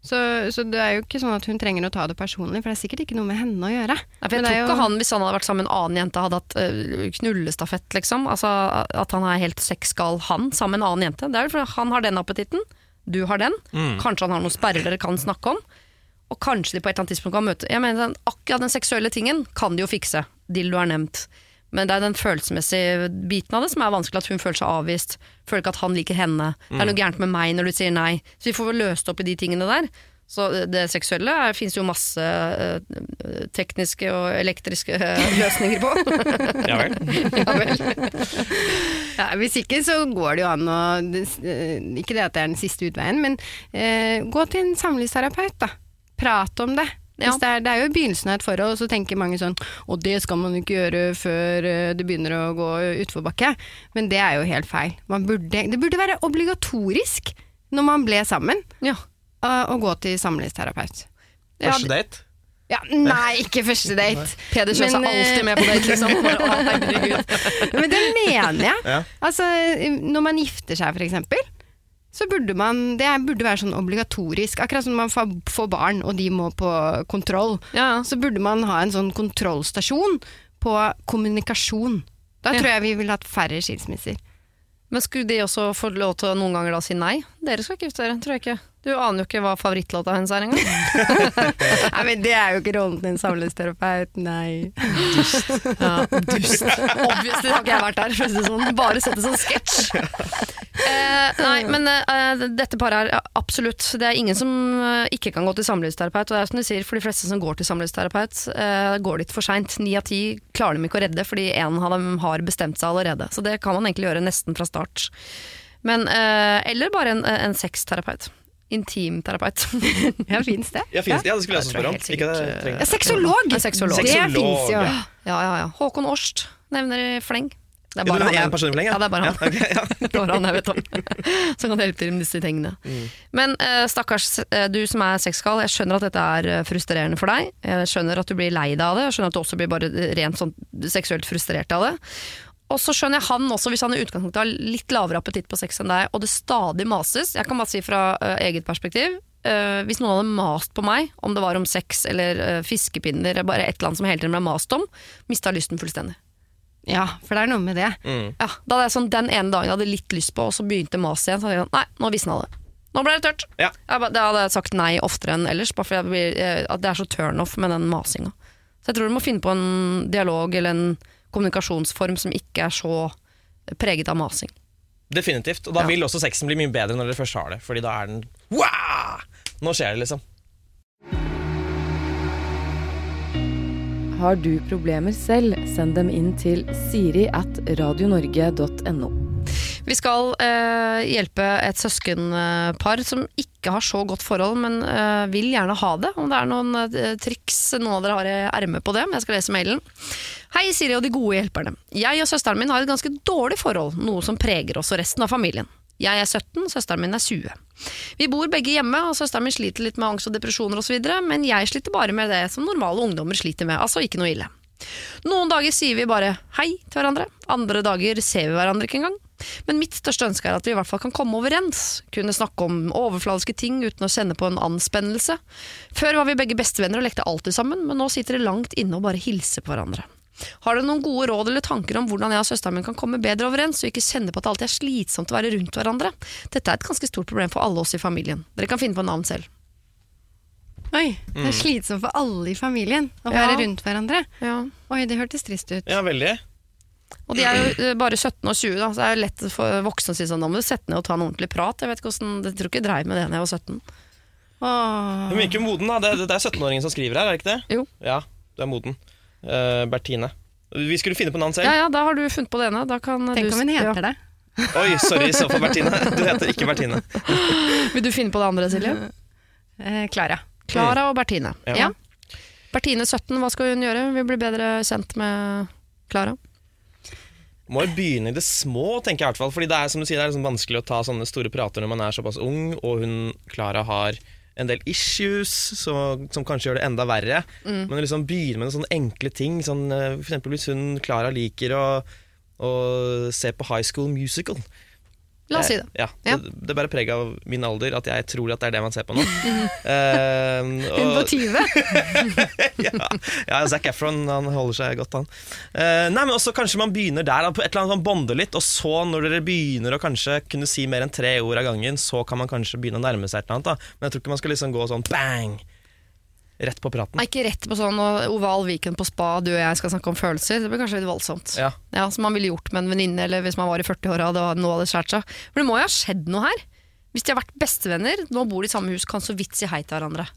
Så, så det er jo ikke sånn at hun trenger å ta det personlig, for det er sikkert ikke noe med henne å gjøre. Nei, for jeg tror ikke jo- han, hvis han hadde vært sammen med en annen jente, hadde hatt øh, knullestafett, liksom. Altså at han er helt sexgal, han, sammen med en annen jente. Det er jo fordi han har den appetitten, du har den. Kanskje han har noen sperrer dere kan snakke om. Og kanskje de på et eller annet tidspunkt kan møte Jeg mener, Akkurat den seksuelle tingen kan de jo fikse. Dildo er nevnt. Men det er den følelsesmessige biten av det som er vanskelig. At hun føler seg avvist, føler ikke at han liker henne. Det er noe gærent med meg når du sier nei. Så vi får vel løst opp i de tingene der. Så det seksuelle er- finnes jo masse uh, tekniske og elektriske uh, løsninger på. Ja vel. ja vel. Ja, hvis ikke så går det jo an å eh, Ikke det at det er den siste utveien, men uh, gå til en samlivsterapeut, da. Prat om det. Ja. Hvis det, er, det er jo begynnelsen av et forhold, og så tenker mange sånn Og det skal man ikke gjøre før eh, det begynner å gå utforbakke. Men det er jo helt feil. Man burde, det burde være obligatorisk når man ble sammen, Ja. å, å gå til samlivsterapeut. Ja, Første date. Ja, nei, ikke første date. Peder Kjøs er eh, alltid med på date, liksom. Men det mener jeg. Ja. Altså, når man gifter seg, for eksempel, så burde man Det burde være sånn obligatorisk. Akkurat som man får- barn, og de må på kontroll. Ja. Så burde man ha en sånn kontrollstasjon på kommunikasjon. Da Ja. tror jeg vi ville hatt færre skilsmisser. Men skulle de også få lov til å noen ganger da si nei? Dere skal ikke gifte dere, tror jeg ikke. Du aner jo ikke hva favorittlåta hennes er engang. Nei, men Det er jo ikke rollen din, samlivsterapeut, nei. Ja, dust. Obviously har ikke jeg vært der. For å si det sånn. Bare sett det som sketsj. Eh, nei, men eh, dette paret er absolutt Det er ingen som eh, ikke kan gå til samlivsterapeut. Og det er som du sier, for de fleste som går til samlivsterapeut, eh, går dit for seint. Ni av ti klarer dem ikke å redde fordi en av dem har bestemt seg allerede. Så det kan man egentlig gjøre nesten fra start. Men, eh, eller bare en, en sexterapeut. Intimterapeut. Ja, fins det? Ja, finnes det? Ja, det skulle jeg også spørre om. Ikke det, Ja, sexolog! Ja, sexolog. Det fins ja. Ja, ja, ja. Håkon Årst nevner fleng. Det er bare han. én person i fleng, ja? Ja, det er bare han. Ja, ok, ja. Det bare han jeg vet om. Som kan hjelpe til med disse tingene. Mm. Men uh, stakkars eh, du som er sexgal, jeg skjønner at dette er eh, frustrerende for deg. Jeg skjønner at du blir lei deg av det, jeg skjønner at du også blir bare rent sånn seksuelt frustrert av det. Og så skjønner jeg han også, hvis han i utgangspunktet har litt lavere appetitt på sex enn deg, og det stadig mases. Jeg kan bare si fra uh, eget perspektiv. Uh, hvis noen hadde mast på meg, om det var om sex eller uh, fiskepinner, bare et eller annet som hele tiden ble mast om, mista lysten fullstendig. Ja, for det er noe med det. Mm. Ja, da hadde jeg sånn, Den ene dagen jeg hadde litt lyst på, og så begynte maset igjen, så hadde jeg sånn, nei, nå visna det. Nå ble det tørt. Ja. Jeg, da hadde jeg sagt nei oftere enn ellers, bare fordi jeg blir, at det er så turnoff med den masinga. Så jeg tror du må finne på en dialog eller en kommunikasjonsform som ikke er så preget av masing. Definitivt. Og da Ja. vil også sexen bli mye bedre når dere først har det, Fordi da er den Wah! Nå skjer det, liksom. Har du problemer selv, send dem inn til siri at radionorge.no. Vi skal eh, hjelpe et søskenpar som ikke har så godt forhold, men eh, vil gjerne ha det. Om det er noen eh, triks noen av dere har i ermet på det. Jeg skal lese mailen. Hei, Siri og de gode hjelperne. Jeg og søsteren min har et ganske dårlig forhold, noe som preger oss og resten av familien. Jeg er 17, søsteren min er 20. Vi bor begge hjemme, og søsteren min sliter litt med angst og depresjoner osv., men jeg sliter bare med det som normale ungdommer sliter med, altså ikke noe ille. Noen dager sier vi bare hei til hverandre, andre dager ser vi hverandre ikke engang. Men mitt største ønske er at vi i hvert fall kan komme overens, kunne snakke om overfladiske ting uten å kjenne på en anspennelse. Før var vi begge bestevenner og lekte alltid sammen, men nå sitter det langt inne og bare hilser på hverandre. Har dere noen gode råd eller tanker om hvordan jeg og søsteren min kan komme bedre overens, og ikke kjenne på at det alltid er slitsomt å være rundt hverandre? Dette er et ganske stort problem for alle oss i familien. Dere kan finne på navn selv. Oi, det er slitsomt for alle i familien å Ja. være rundt hverandre. Ja. Oi, det hørtes trist ut. Ja, veldig. Og de er jo eh, bare 17 og 20, da, så det er jo lett for voksne å si sånn, da må du sette ned og ta en ordentlig prat. Jeg vet ikke hvordan, jeg tror ikke jeg dreiv med det da jeg var 17. Åh. Hun virker moden, da. Det, det er 17-åringen som skriver her, er det ikke det? Jo. Ja, du er moden. Uh, Bertine. Vi skulle finne på navn selv. Ja ja, da har du funnet på det ene. Da kan Tenk du, om hun ja. det. Oi, sorry i så fall, Bertine. Du heter ikke Bertine. Vil du finne på det andre, Silje? Eh, Klara. Klara og Bertine. Ja. Ja. Bertine 17, hva skal hun gjøre? Vi blir bedre kjent med Klara. Må jo begynne i det små, tenker jeg i hvert fall. Fordi det er som du sier, det er liksom vanskelig å ta sånne store prater når man er såpass ung, og hun Klara har en del issues så, som kanskje gjør det enda verre. Men liksom begynne med sånne enkle ting. Sånn, eh, for eksempel hvis hun Klara liker å, å se på High School Musical. La oss si det. Ja, Ja. Det, det bærer preg av min alder at jeg tror at det er det man ser på nå. Eh, Hun på og, 20. ja, ja, Zac Efron han holder seg godt, han. Uh, nei, men også Kanskje man begynner der, på et eller annet man bonder litt, og så når dere begynner å kanskje kunne si mer enn tre ord av gangen, så kan man kanskje begynne å nærme seg et eller annet. Da. Men jeg tror ikke man skal liksom gå sånn bang! Rett på praten. Nei, ikke rett på sånn oval weekend på spa, du og jeg skal snakke om følelser. Det blir kanskje litt voldsomt. Ja. Ja, Som man ville gjort med en venninne, eller hvis man var i 40-åra og noe hadde skåret seg. For det må jo ha skjedd noe her. Hvis de har vært bestevenner, nå bor de i samme hus, kan så vidt si hei til hverandre.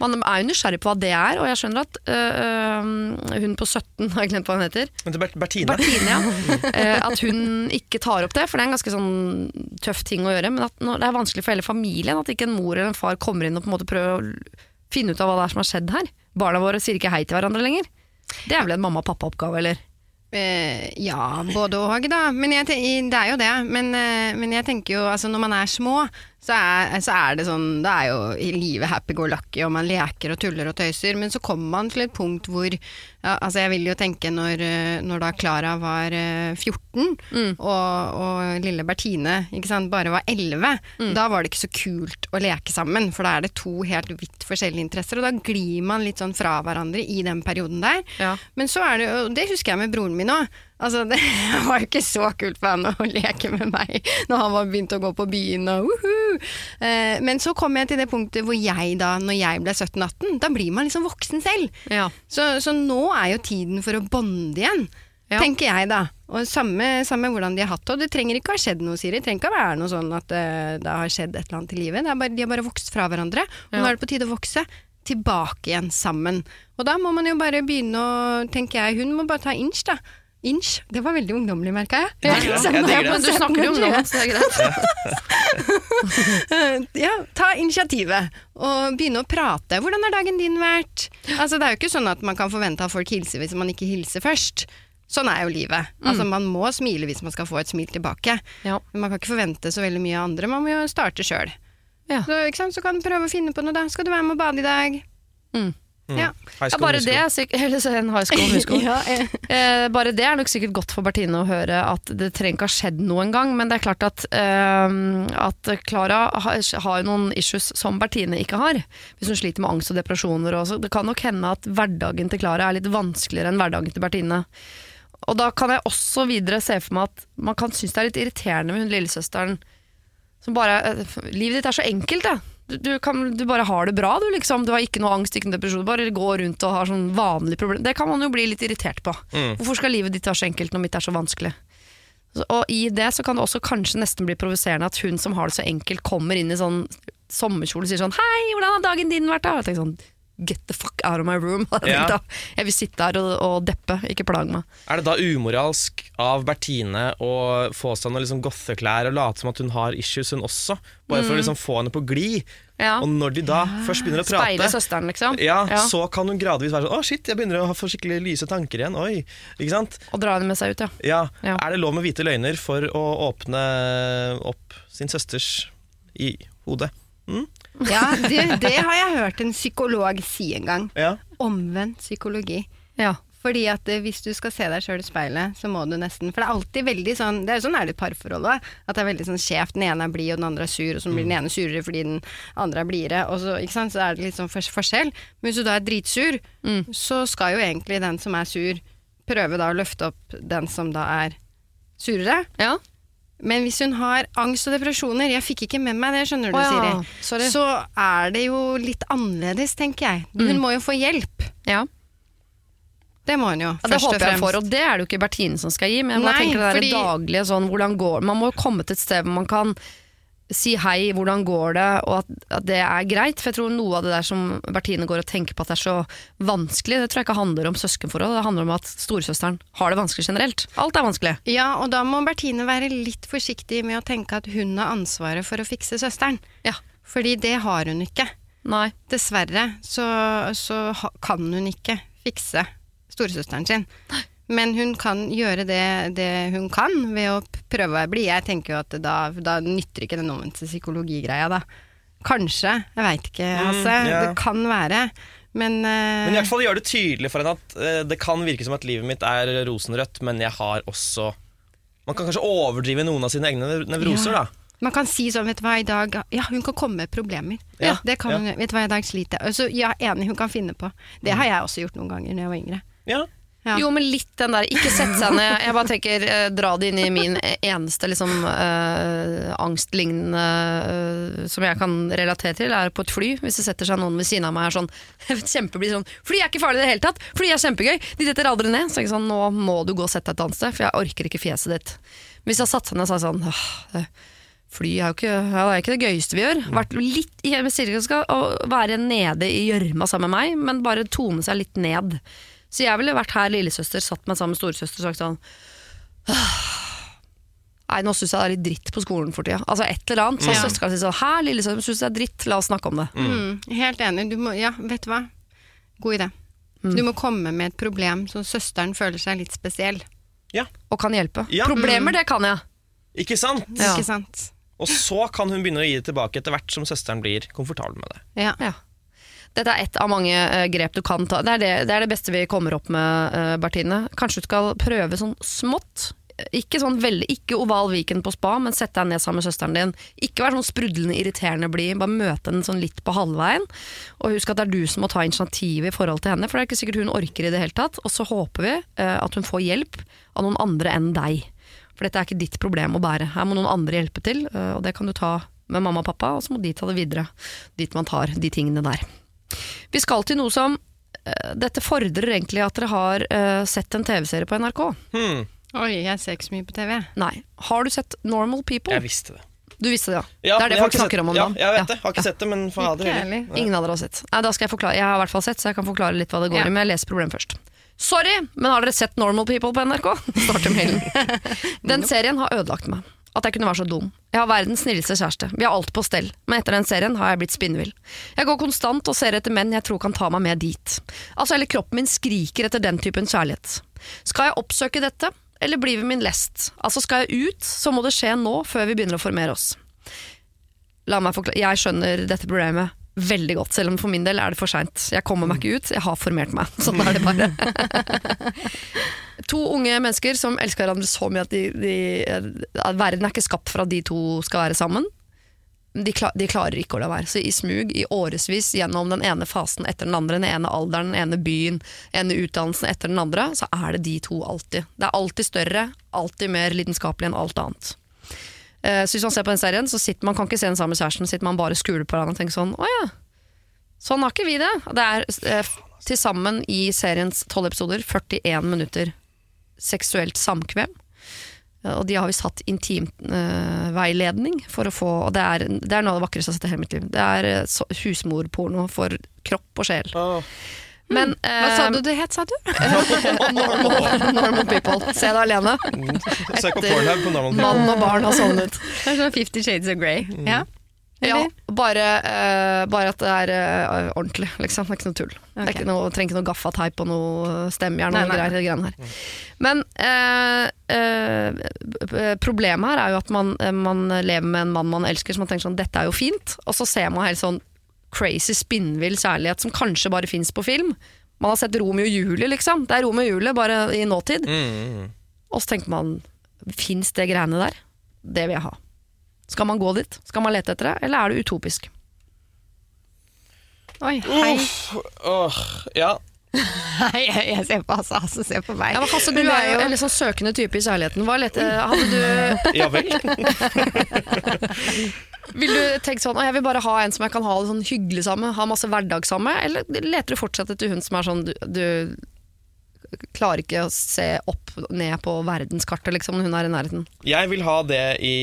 Man er jo nysgjerrig på hva det er, og jeg skjønner at øh, øh, hun på 17, har jeg glemt hva hun heter, Bertine Bertine, ja. Eh, at hun ikke tar opp det, for det er en ganske sånn tøff ting å gjøre. Men at det er vanskelig for hele familien, at ikke en mor eller en far kommer inn og på en måte prøver å finne ut av hva det er som har skjedd her. Barna våre sier ikke hei til hverandre lenger. Det er vel en mamma-pappa-oppgave, eller? Uh, ja, både og, da. Men jeg, det er jo det. Men, uh, men jeg tenker jo, altså når man er små, så er, så er det sånn Det er jo i livet happy-go-lucky, og man leker og tuller og tøyser. Men så kommer man til et punkt hvor ja, Altså, jeg vil jo tenke når, eh, når da Klara var eh, 14, Mm. og, og lille Bertine ikke sant, bare var 11, Mm. da var det ikke så kult å leke sammen. For da er det to helt vidt forskjellige interesser, og da glir man litt sånn fra hverandre i den perioden der. Ja. Men så er det jo, det husker jeg med broren min òg. Altså, det var jo ikke så kult for han å leke med meg når han var begynt å gå på byen og uhu. Eh, men så kom jeg til det punktet hvor jeg da, når jeg ble 17-18, da blir man liksom voksen selv. Ja. Så, så nå er jo tiden for å bonde igjen, Ja. tenker jeg da. Og samme, samme hvordan de har hatt det. Og det trenger ikke å ha skjedd noe, Siri. Det trenger ikke å være noe sånn at eh, det har skjedd et eller annet i livet. Det bare, de har bare vokst fra hverandre. Og Ja. nå er det på tide å vokse tilbake igjen sammen. Og da må man jo bare begynne å, tenker jeg, hun må bare ta inch, da. Inch. Det var veldig ungdommelig, merka jeg. Ja, ja, jeg digger det. Men du snakker jo om noe, så det er greit. ja, ta initiativet og begynne å prate. Hvordan har dagen din vært? Altså, det er jo ikke sånn at man kan forvente at folk hilser hvis man ikke hilser først. Sånn er jo livet. Altså, man må smile hvis man skal få et smil tilbake. Ja. Men man kan ikke forvente så veldig mye av andre. Man må jo starte sjøl. Ja. Så, så kan du prøve å finne på noe, da. Skal du være med og bade i dag? Mm. Ja. High Ja, bare det, er eller så en high school musical. ja, eh. Eh, bare det er nok sikkert godt for Bertine å høre at det trenger ikke ha skjedd noe engang, men det er klart at eh, at Klara har, har jo noen issues som Bertine ikke har. Hvis hun sliter med angst og depresjoner. også. det kan nok hende at hverdagen til Klara er litt vanskeligere enn hverdagen til Bertine. Og da kan jeg også videre se for meg at man kan synes det er litt irriterende med hun lillesøsteren som bare eh, Livet ditt er så enkelt, det. Du, kan, du bare har det bra, du liksom. Du har ikke noe angst, ikke noe depresjon. Bare går rundt og har sånn vanlige problemer. Det kan man jo bli litt irritert på. Mm. Hvorfor skal livet ditt være så enkelt når mitt er så vanskelig? Og i det så kan det også kanskje nesten bli provoserende at hun som har det så enkelt, kommer inn i sånn sommerkjole og sier sånn Hei, hvordan har dagen din vært? da? Og jeg tenker sånn Get the fuck out of my room. Jeg, Ja. tenkt, jeg vil sitte her og, og deppe, ikke plage meg. Er det da umoralsk av Bertine å få seg noen liksom gotheklær og late som at hun har issues, hun også? Bare for å liksom få henne på glid. Mm. Ja. Og når de da først begynner å Speile prate søsteren, liksom. ja, Ja. Så kan hun gradvis være sånn Å, shit, jeg begynner å få skikkelig lyse tanker igjen. Oi. Ikke sant? Og dra henne med seg ut, ja. Ja. Ja. Er det lov med hvite løgner for å åpne opp sin søsters i hodet? Ja det, det har jeg hørt en psykolog si en gang. Ja. Omvendt psykologi. ja. Fordi at eh, hvis du skal se deg sjøl i speilet, så må du nesten For det er alltid veldig sånn Det er jo sånn er det i parforhold òg. At det er veldig sånn skjevt. Den ene er blid, og den andre er sur, og så blir den ene surere fordi den andre er blidere. Og så, ikke sant? så er det litt sånn forskjell. Men hvis du da er dritsur, så skal jo egentlig den som er sur, prøve da å løfte opp den som da er surere. ja. Men hvis hun har angst og depresjoner, jeg fikk ikke med meg det, skjønner du, oh, ja, Siri, så er det jo litt annerledes, tenker jeg. Hun Mm. må jo få hjelp. ja. Det må hun jo, Ja, det håper jeg for, og det er det jo ikke Bertine som skal gi. Men jeg Nei, tenker det der fordi- daglige sånn, hvordan går Man må jo komme til et sted hvor man kan si hei, hvordan går det, og at, at det er greit. For jeg tror noe av det der som Bertine går og tenker på at det er så vanskelig, det tror jeg ikke handler om søskenforhold, det handler om at storesøsteren har det vanskelig generelt. Alt er vanskelig. Ja, og da må Bertine være litt forsiktig med å tenke at hun har ansvaret for å fikse søsteren. Ja. Fordi det har hun ikke. Nei. Dessverre så, så kan hun ikke fikse storesøsteren sin. Men hun kan gjøre det, det hun kan ved å prøve å være blid. Jeg tenker jo at da, da nytter ikke den omvendte psykologigreia, da. Kanskje, jeg veit ikke, altså. Mm, yeah. Det kan være. Men, uh... Men i hvert fall gjør det tydelig for henne at uh, det kan virke som at livet mitt er rosenrødt, men jeg har også Man kan kanskje overdrive noen av sine egne nevroser, Ja. da. Man kan si sånn, vet du hva, i dag Ja, hun kan komme med problemer. Ja, det kan ja. hun, vet du hva, i dag sliter jeg. Altså, ja, enig, hun kan finne på. Det har jeg også gjort noen ganger når jeg var yngre. Ja. Ja. Jo, men litt den der, ikke sette seg ned. Jeg bare tenker, eh, dra det inn i min eneste liksom, eh, angstlignende eh, som jeg kan relatere til, er på et fly. Hvis det setter seg noen ved siden av meg er sånn kjempeblid sånn Fly er ikke farlig i det hele tatt! Fly er kjempegøy! De detter aldri ned. Så jeg sånn, nå må du gå og sette deg et annet sted, for jeg orker ikke fjeset ditt. Hvis jeg satte seg ned og sa sånn «Åh, det- Fly er jo ikke, ja, det er ikke det gøyeste vi gjør. Vært litt, jeg skal være nede i gjørma sammen med meg, men bare tone seg litt ned. Så jeg ville vært her lillesøster, satt meg sammen med storesøster og sagt sånn Nei, nå syns jeg det er litt dritt på skolen for tida. Altså et eller annet. Så Ja. søsteren kan si sånn Hæ, lillesøster syns det er dritt, la oss snakke om det. Mm, helt enig. Du må, ja, vet du hva? God idé. Mm. Du må komme med et problem så søsteren føler seg litt spesiell. Ja. Og kan hjelpe. Ja. Problemer, det kan jeg. Ikke sant? Ja. Ikke sant? Og så kan hun begynne å gi det tilbake etter hvert som søsteren blir komfortabel med det. Ja. Dette er ett av mange uh, grep du kan ta. Det er det, det er det beste vi kommer opp med, uh, Bertine. Kanskje du skal prøve sånn smått. Ikke sånn veldig, ikke oval Viken på spa, men sett deg ned sammen med søsteren din. Ikke vær sånn sprudlende irriterende blid, bare møte henne sånn litt på halvveien. Og husk at det er du som må ta initiativet i forhold til henne, for det er ikke sikkert hun orker i det hele tatt. Og så håper vi uh, at hun får hjelp av noen andre enn deg. For dette er ikke ditt problem å bære. Her må noen andre hjelpe til, og det kan du ta med mamma og pappa, og så må de ta det videre dit man tar de tingene der. Vi skal til noe som eh, Dette fordrer egentlig at dere har eh, sett en TV-serie på NRK. Hmm, Oi, jeg ser ikke så mye på TV. Nei. Har du sett Normal People? jeg visste det. Du visste det, ja. Ja, det er det folk snakker om om om Ja, jeg vet det. Har ikke sett det, men fader heller. Ingen av dere har sett. Nei, da skal Jeg forklare Jeg har i hvert fall sett, så jeg kan forklare litt hva det går Ja. i. Men jeg leser problemet først. Sorry, men har dere sett Normal People på NRK? Starter mailen. Den serien har ødelagt meg. At jeg kunne være så dum. Jeg har verdens snilleste kjæreste. Vi har alt på stell. Men etter den serien har jeg blitt spinnvill. Jeg går konstant og ser etter menn jeg tror kan ta meg med dit. Altså Hele kroppen min skriker etter den typen kjærlighet. Skal jeg oppsøke dette, eller blir vi min lest? Altså Skal jeg ut, så må det skje nå, før vi begynner å formere oss. La meg forklare. Jeg skjønner dette problemet veldig godt, selv om for min del er det for seint. Jeg kommer meg ikke ut, jeg har formert meg. Sånn er det bare. to unge mennesker som elsker hverandre så mye at, de, de, at verden er ikke skapt for at de to skal være sammen. De, klar, de klarer ikke å la være. Så i smug, i årevis, gjennom den ene fasen etter den andre, den ene alderen, den ene byen, den ene utdannelsen etter den andre, så er det de to alltid. Det er alltid større, alltid mer lidenskapelig enn alt annet. Eh, Så hvis man ser på den serien, så sitter man kan ikke se den sammen med kjæresten, sitter man bare skuler på hverandre og tenker sånn Å ja, sånn har ikke vi det. Det er eh, til sammen i seriens tolv episoder 41 minutter seksuelt samkvem. Eh, Og de har visst hatt intimveiledning for å få Og det er, det er noe av det vakreste jeg har sett i hele mitt liv. Det er uh, husmorporno for kropp og sjel. Åh. Men Hva sa eh, du det het, sa du? normal, normal people. Se deg alene. Søk på Pornhub på normal people. Mann og barn har sovnet. Det er sånn Fifty Shades of Grey. Ja. Ja, bare, uh, bare at det er uh, ordentlig, liksom. Det er ikke noe tull. Det er ikke noe, trenger ikke noe gaffateip og noe stemmejern og greier. de. Men uh, eh, problemet her er jo at man, man lever med en mann man elsker, som man tenker sånn dette er jo fint, og så ser man helt sånn crazy, spinnvill kjærlighet som kanskje bare fins på film. Man har sett Romeo og Julie, liksom. Det er Romeo og Julie, bare i nåtid. Mm. Og så tenker man, fins det greiene der? Det vil jeg ha. Skal man gå dit? Skal man lete etter det, eller er det utopisk? Oi, hei. Uff, åh, ja. hei. Jeg ser på Hasse, Hasse ser på meg. Ja, men Hasse, du er jo en litt sånn søkende type i kjærligheten. Hva lette hadde du, Ja vel. vil du tenke sånn, jeg vil bare ha en som jeg kan ha det sånn hyggelig sammen, ha masse hverdag sammen med, eller leter du fortsatt etter hun som er sånn, du, du klarer ikke å se opp ned på verdenskartet, liksom, når hun er i nærheten? Jeg vil ha det i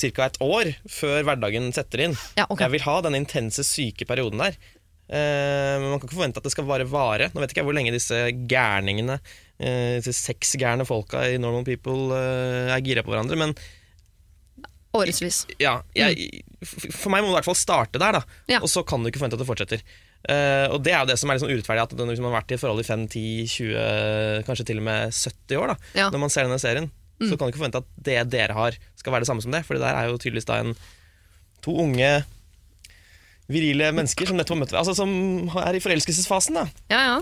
ca. et år før hverdagen setter inn. Ja, okay. Jeg vil ha den intense syke perioden der. Eh, men man kan ikke forvente at det skal bare vare. Nå vet ikke jeg hvor lenge disse gærningene, eh, disse sexgærne folka i Normal People eh, er gira på hverandre, men Årevis. ja, jeg, for meg må det i hvert fall starte der, da. Ja. Og så kan du ikke forvente at det fortsetter. Uh, og det er jo det som er litt sånn urettferdig, at hvis man har vært i forhold i 5-10-20, kanskje til og med 70 år, da, Ja. når man ser denne serien, så kan du ikke forvente at det dere har, skal være det samme som det. For det der er jo tydeligvis da en to unge virile mennesker som nettopp har møtt altså som er i forelskelsesfasen. da Ja, ja.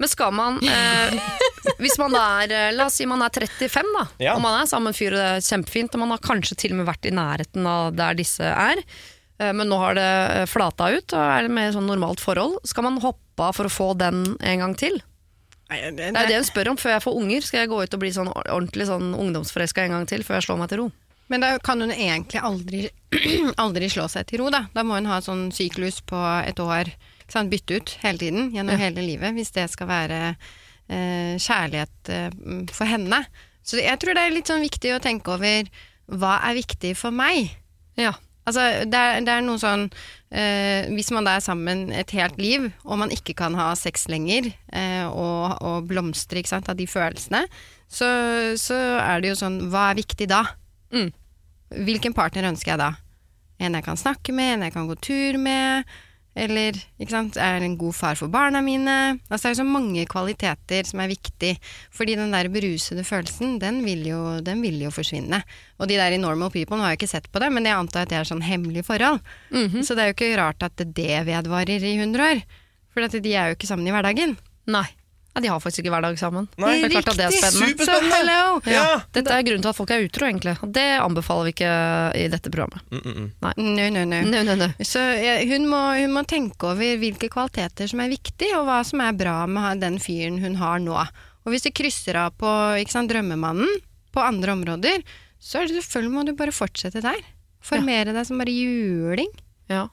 Men skal man eh, Hvis man da er, eh, la oss si man er 35 da, Ja. og man er sammen med en fyr og det er kjempefint, og man har kanskje til og med vært i nærheten av der disse er, eh, men nå har det eh, flata ut og er det mer sånn normalt forhold, skal man hoppe av for å få den en gang til? Nei, det, Det er det hun spør om før jeg får unger. Skal jeg gå ut og bli sånn ordentlig sånn ungdomsforelska en gang til før jeg slår meg til ro? Men da kan hun egentlig aldri, aldri slå seg til ro, da. Da må hun ha sånn syklus på et år. Bytte ut hele tiden, gjennom Ja. hele livet, hvis det skal være kjærlighet eh, for henne. Så jeg tror det er litt sånn viktig å tenke over hva er viktig for meg. Ja. Altså, det er, det er noe sånn eh, Hvis man da er sammen et helt liv, og man ikke kan ha sex lenger, eh, og, og blomstre av de følelsene, så, så er det jo sånn Hva er viktig da? Mm. Hvilken partner ønsker jeg da? En jeg kan snakke med, en jeg kan gå tur med, eller ikke sant? er jeg en god far for barna mine? Altså, det er jo så mange kvaliteter som er viktig, fordi den der berusede følelsen, den vil jo, den vil jo forsvinne. Og de der i Normal People nå har jeg ikke sett på det, men jeg antar at det er sånn hemmelig forhold. Mhm. Så det er jo ikke rart at det vedvarer i 100 år, for at de er jo ikke sammen i hverdagen. Nei. Ja, de har faktisk ikke hverdag sammen. Nei. Det er klart at det er spennende. Superspennende! hello! Ja! Dette er grunnen til at folk er utro, egentlig. Og det anbefaler vi ikke i dette programmet. Mm, mm, mm. No, no, no. No, no, no. Så ja, hun, må, hun må tenke over hvilke kvaliteter som er viktig, og hva som er bra med den fyren hun har nå. Og hvis du krysser av på ikke sant, drømmemannen på andre områder, så er det selvfølgelig må du bare fortsette der. Formere deg som bare juling. Ja.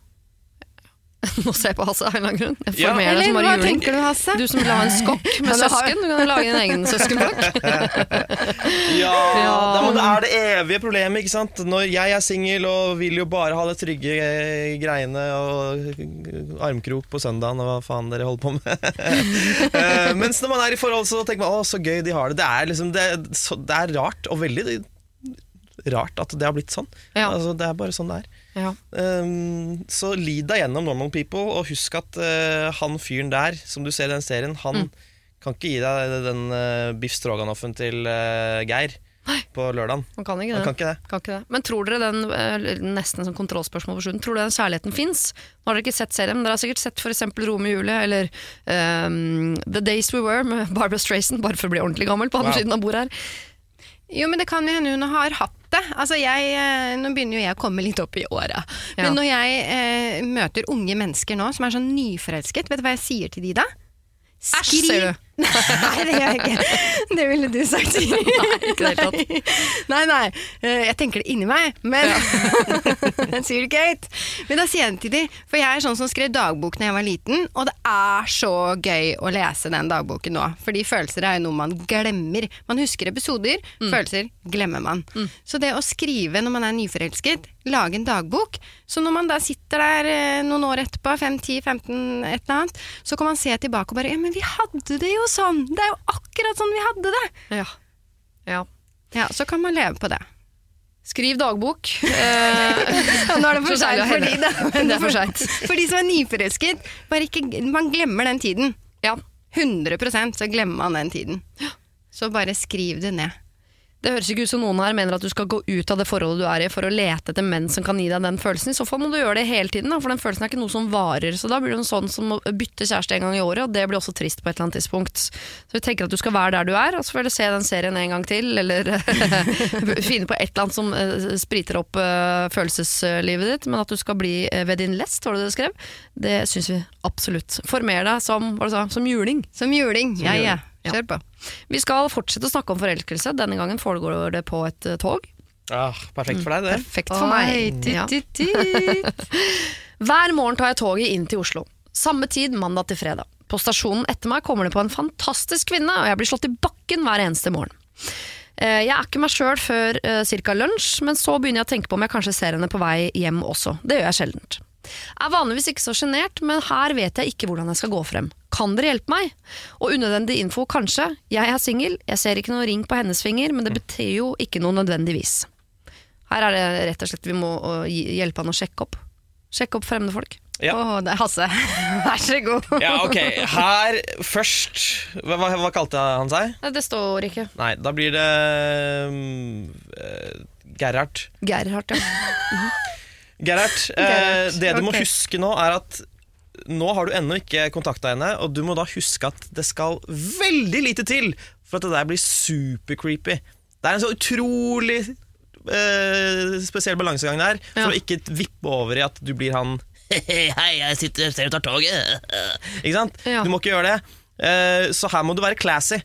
Nå ser jeg på Hasse av en eller annen grunn. Jeg Ja. deg Eller som hva juling. tenker du, Hasse? Du som vil ha en skokk med Ja, søsken, du kan lage din egen søskenblokk. Ja, Ja. Det, men det er det evige problemet. ikke sant? Når jeg er singel og vil jo bare ha det trygge eh, greiene og armkrok på søndagen og hva faen dere holder på med. Eh, Mens når man er i forhold, så tenker man å, så gøy de har det. Det er, liksom, det, så, det er rart, og veldig rart at det har blitt sånn. Ja. Altså, det er bare sånn det er. Ja. Um, så lid deg gjennom Normal People, og husk at uh, han fyren der, som du ser i den serien, han kan ikke gi deg den uh, biff stroganoffen til uh, Geir på lørdagen. Han kan ikke Han det. kan ikke det. Kan ikke det. Men tror dere den uh, nesten som kontrollspørsmål på slutten, tror dere den kjærligheten fins? Nå har dere ikke sett serien, men dere har sikkert sett f.eks. Romeo i Julie eller um, The Days We Were med Barbara Strayson, bare for å bli ordentlig gammel på andre Wow. siden av bordet her. Jo, men det kan jo hende hun har hatt det. Altså jeg, eh, nå begynner jo jeg å komme litt opp i åra. Ja. Men når jeg eh, møter unge mennesker nå som er sånn nyforelsket, vet du hva jeg sier til de da? Æsj, sier du. Nei, det gjør jeg ikke. Det ville du sagt. Nei, ikke det tatt. Nei, nei. eh, Jeg tenker det inni meg, men jeg sier det ikke høyt. Men da sier jeg det til de, for jeg er sånn som skrev dagbok da jeg var liten, og det er så gøy å lese den dagboken nå. Fordi følelser er jo noe man glemmer. Man husker episoder, følelser glemmer man. Så det å skrive når man er nyforelsket, lage en dagbok, så når man da sitter der eh, noen år etterpå, 5, 10, 15, et eller annet, så kan man se tilbake og bare Ja, men vi hadde det jo sånn! Det er jo akkurat sånn vi hadde det! Ja. ja. Ja, så kan man leve på det. Skriv dagbok. Eh, nå er det for seint for de, for. For de som er nyforelsket, ikke, man glemmer den tiden. ja. 100% så glemmer man den tiden. Så bare skriv det ned. Det høres ikke ut som noen her mener at du skal gå ut av det forholdet du er i for å lete etter menn som kan gi deg den følelsen. I så fall må du gjøre det hele tiden, for den følelsen er ikke noe som varer. Så da blir det en sånn som å bytte kjæreste en gang i året, og det blir også trist på et eller annet tidspunkt. Så vi tenker at du skal være der du er, og så får du se den serien en gang til, eller finne på et eller annet som eh, spriter opp eh, følelseslivet ditt, men at du skal bli eh, ved din lest, var det det du skrev, det syns vi absolutt. Former deg som, hva du sa, som juling. Som juling. Ja, ja. Kjør på. Vi skal fortsette å snakke om forelskelse. Denne gangen foregår det på et eh, tog. Ah, perfekt for deg, det. Perfekt for meg. Oi, Ja. Titt, titt. Hver morgen tar jeg toget inn til Oslo. Samme tid mandag til fredag. På stasjonen etter meg kommer det på en fantastisk kvinne, og jeg blir slått i bakken hver eneste morgen. Eh, Jeg er ikke meg sjøl før eh, ca. lunsj, men så begynner jeg å tenke på om jeg kanskje ser henne på vei hjem også. Det gjør jeg sjeldent. Jeg er vanligvis ikke så sjenert, men her vet jeg ikke hvordan jeg skal gå frem. Kan dere hjelpe meg? Og unødvendig info, kanskje. Jeg er singel, jeg ser ikke noe ring på hennes finger, men det betyr jo ikke noe nødvendigvis. Her er det rett og slett vi må hjelpe han å sjekke opp. Sjekke opp fremmede folk. Ja. Oh, det Hasse. Vær så god. Ja, ok. Her først Hva, hva, kalte han seg? Det står ikke. Nei, da blir det um, uh, Gerhard. Gerhard, ja. Gerhard, eh, Gerhard, det du må huske nå, er at nå har du ennå ikke kontakta henne, og du må da huske at det skal veldig lite til for at det der blir super-creepy. Det er en så utrolig eh, spesiell balansegang der, for Ja. å ikke vippe over i at du blir han Hei, jeg sitter ser og tar toget. Ikke sant? Ja. Du må ikke gjøre det. Eh, så her må du være classy.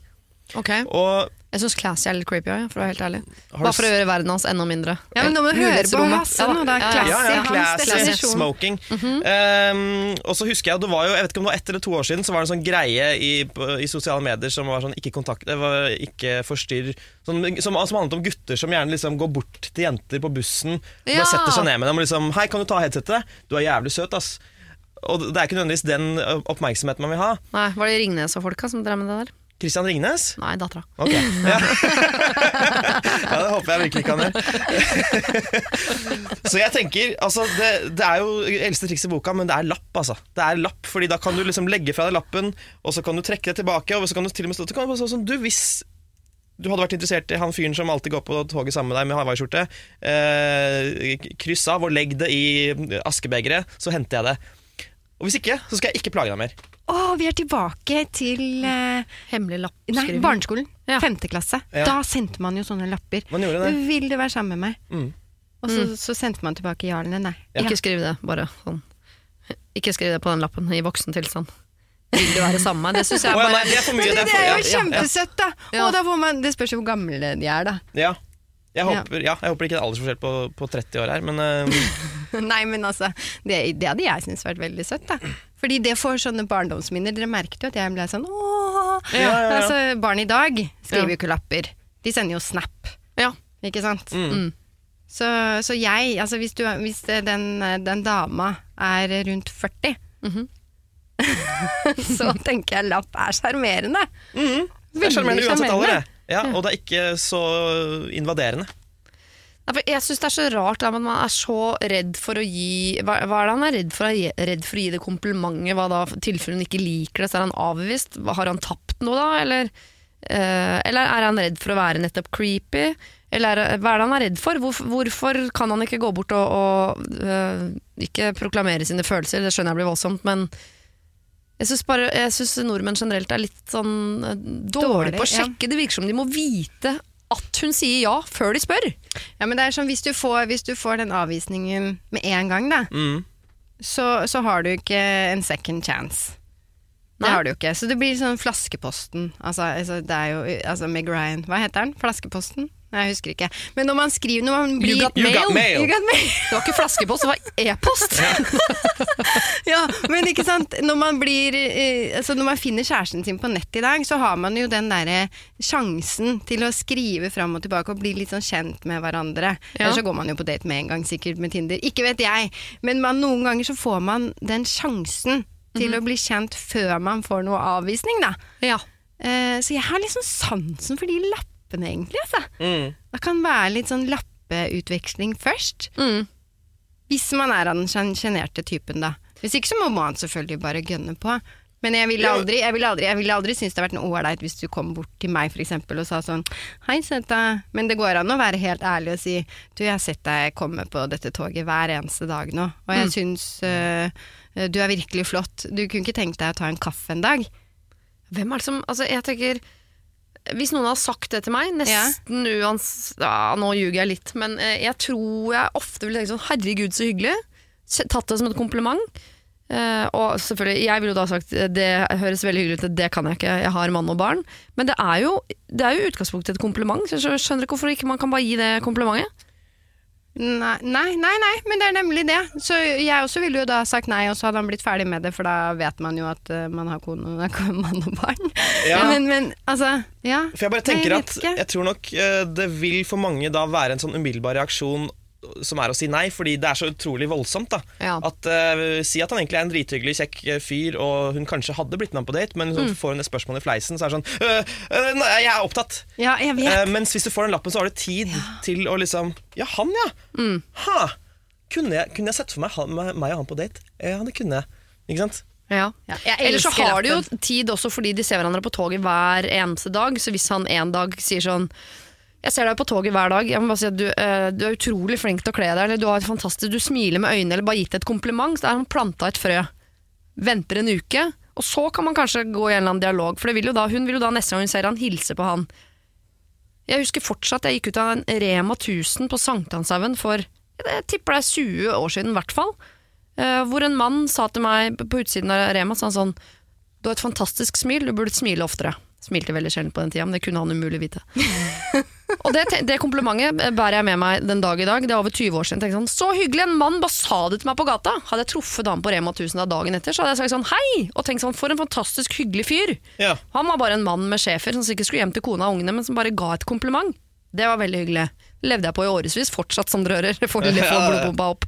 Ok. Og Jeg syns Classy er litt creepy òg, for å være helt ærlig. Du Bare for å gjøre verden hans enda mindre. Ja, men nå må du høre på. Hasse nå, det Ja, ja, Classy. ja, ja, classy definisjon. smoking. -hmm. um, og så husker jeg, det var jo, jeg vet ikke om det var ett eller to år siden, så var det en sånn greie i, i sosiale medier som var sånn ikke kontakt, det var ikke forstyrr, som, som, som handlet om gutter som gjerne liksom går bort til jenter på bussen, og Ja. bare setter seg ned med dem og liksom Hei, kan du ta headsetet? Du er jævlig søt, ass. Og det er ikke nødvendigvis den oppmerksomheten man vil ha. Nei, Var det Ringnes og folka som drev med det der? Christian Ringnes? Nei, dattera. Ok. Ja. ja, det håper jeg virkelig ikke han gjør. Så jeg tenker, altså det, det er jo eldste triks i boka, men det er lapp, altså. Det er lapp, fordi da kan du liksom legge fra deg lappen, og så kan du trekke det tilbake, og så kan du til og med stå være sånn du, hvis du hadde vært interessert i han fyren som alltid går på toget sammen med deg med hawaiiskjorte, eh, kryss av og legg det i askebegeret, så henter jeg det. Og hvis ikke, så skal jeg ikke plage deg mer. Å, vi er tilbake til eh, Hemmelig nei, lappskriving. barneskolen. Ja. Femte klasse. Ja. Da sendte man jo sånne lapper. Man gjorde det. Vil du være sammen med meg? Mm. Og så, så sendte man tilbake ja eller nei. Ja. Ikke skriv det, bare sånn. Ikke skriv det på den lappen i voksen tilstand. Vil du være sammen med meg? Det syns jeg Å, ja, bare nei, det er for mye. Men det, er det for- er jo ja. kjempesøtt, da! Ja. Og da får man, det spørs jo hvor gamle de er, da. Ja. Jeg håper, ja, jeg håper ikke det er aldersforskjell på, på 30 år her, men uh... Nei, men altså, det, det hadde jeg syntes vært veldig søtt, da. Fordi det får sånne barndomsminner. Dere merket jo at jeg ble sånn ååå. Ja, ja, ja. Altså, barn i dag skriver Ja. jo ikke lapper. De sender jo snap, Ja. ikke sant? mm. Så, så jeg, altså hvis, du, hvis den, den dama er rundt 40, Mhm. så tenker jeg lapp er sjarmerende. Det er Veldig sjarmerende uansett alder, det. Ja, og det er ikke så invaderende. Nei, for Jeg syns det er så rart at man er så redd for å gi Hva, hva er det han er redd for? gi- Redd for å gi det komplimentet? Hva da? Tilfelle hun ikke liker det, så er han avvist? Har han tapt noe da? Eller, øh, eller er han redd for å være nettopp creepy? Eller er, hva er det han er redd for? Hvorfor, hvorfor kan han ikke gå bort og, og øh, ikke proklamere sine følelser? Det skjønner jeg blir voldsomt, men jeg syns nordmenn generelt er litt sånn eh, dårlig Dårlig, på å ja. sjekke. Det virker som de må vite at hun sier ja, før de spør. Ja, men det er sånn, hvis du får, hvis du får den avvisningen med en gang, da, Mm. så, så har du ikke en second chance. Det Nei. har du ikke. Så det blir sånn Flaskeposten. Altså, altså, det er jo altså Meg Ryan. Hva heter den? Flaskeposten? Nei, jeg husker ikke. Men når man skriver når man blir, You got You got mail. You got mail. Det var ikke flaskepost, det var e-post. Ja, men ikke sant Når man blir eh, Altså når man finner kjæresten sin på nett i dag Så har man jo den derre sjansen Til å skrive fram og tilbake Og bli litt sånn kjent med hverandre Ja. Eller så går man jo på date med en gang Sikkert med Tinder Ikke vet jeg Men man, noen ganger så får man den sjansen Til å bli kjent før man får noe avvisning da Ja. eh, Så jeg har liksom sansen for de lappene egentlig altså. Mm. Det kan være litt sånn lappeutveksling først Mm. hvis man er av den sjenerte typen, da. Hvis ikke så må man selvfølgelig bare gønne på. Men jeg ville aldri, jeg ville aldri, jeg ville aldri synes det hadde vært noe ålreit hvis du kom bort til meg for eksempel, og sa sånn Hei, søta. Men det går an å være helt ærlig og si Du, jeg har sett deg komme på dette toget hver eneste dag nå, og jeg syns uh, du er virkelig flott. Du kunne ikke tenkt deg å ta en kaffe en dag? Hvem er det som Altså, jeg tenker Hvis noen har sagt det til meg, nesten uans... Ja, nå ljuger jeg litt, men eh, jeg tror jeg ofte vil tenke sånn Herregud, så hyggelig. Tatt det som et kompliment. Eh, og selvfølgelig, jeg ville jo da sagt eh, det høres veldig hyggelig ut, det kan jeg ikke, jeg har mann og barn. Men det er jo, det er jo utgangspunktet et kompliment, så jeg skjønner ikke hvorfor ikke man kan bare gi det komplimentet. Nei, nei, nei, nei, men det er nemlig det. Så jeg også ville jo da sagt nei, og så hadde han blitt ferdig med det, for da vet man jo at øh, man har kone, mann og barn. Ja. Men, men altså, ja. For jeg bare Nei, tenker jeg at jeg tror nok eh, det vil for mange da være en sånn umiddelbar reaksjon som er å si nei, fordi det er så utrolig voldsomt. da Ja. At uh, Si at han egentlig er en drithyggelig, kjekk eh, fyr, og hun kanskje hadde blitt med ham på date, men så Mm. får hun et spørsmål i fleisen, så er det sånn «Øh, øh, Nei, jeg er opptatt. Ja, jeg vet. Eh, mens hvis du får den lappen, så har du tid til å liksom Ja, han, ja! Mm. Ha! Kunne jeg, kunne jeg sett for meg han, meg meg og han på date? Ja, det kunne jeg. Ikke sant? Ja. Ja, jeg Eller så har de jo tid også fordi de ser hverandre på toget hver eneste dag. Så hvis han en dag sier sånn Jeg ser deg på toget hver dag. Jeg må bare si at du, eh, du er utrolig flink til å kle deg. Eller du har et fantastisk Du smiler med øynene, eller bare gitt et kompliment. Så er han planta et frø. venter en uke, og så kan man kanskje gå i en eller annen dialog, for vil da, hun vil jo da neste gang hun ser han, hilse på han. Jeg husker fortsatt jeg gikk ut av en Rema 1000 på Sankthanshaugen for jeg tipper det er 20 år siden, i hvert fall. eh, hvor en mann sa til meg på utsiden av Rema sa han sånn Du har et fantastisk smil, du burde smile oftere. Smilte veldig sjelden på den tida, men det kunne han umulig vite. og det, det komplimentet bærer jeg med meg den dag i dag. Det er over 20 år siden. Sånn, Så hyggelig! En mann bare sa det til meg på gata. Hadde jeg truffet han på Rema 1000 da dagen etter, så hadde jeg sagt sånn hei! Og tenkt sånn, for en fantastisk hyggelig fyr. Ja. Han var bare en mann med schæfer som sikkert skulle hjem til kona og ungene, men som bare ga et kompliment. Det var veldig hyggelig. Levde jeg på i årevis, fortsatt som dere hører. Får blodpumpa opp.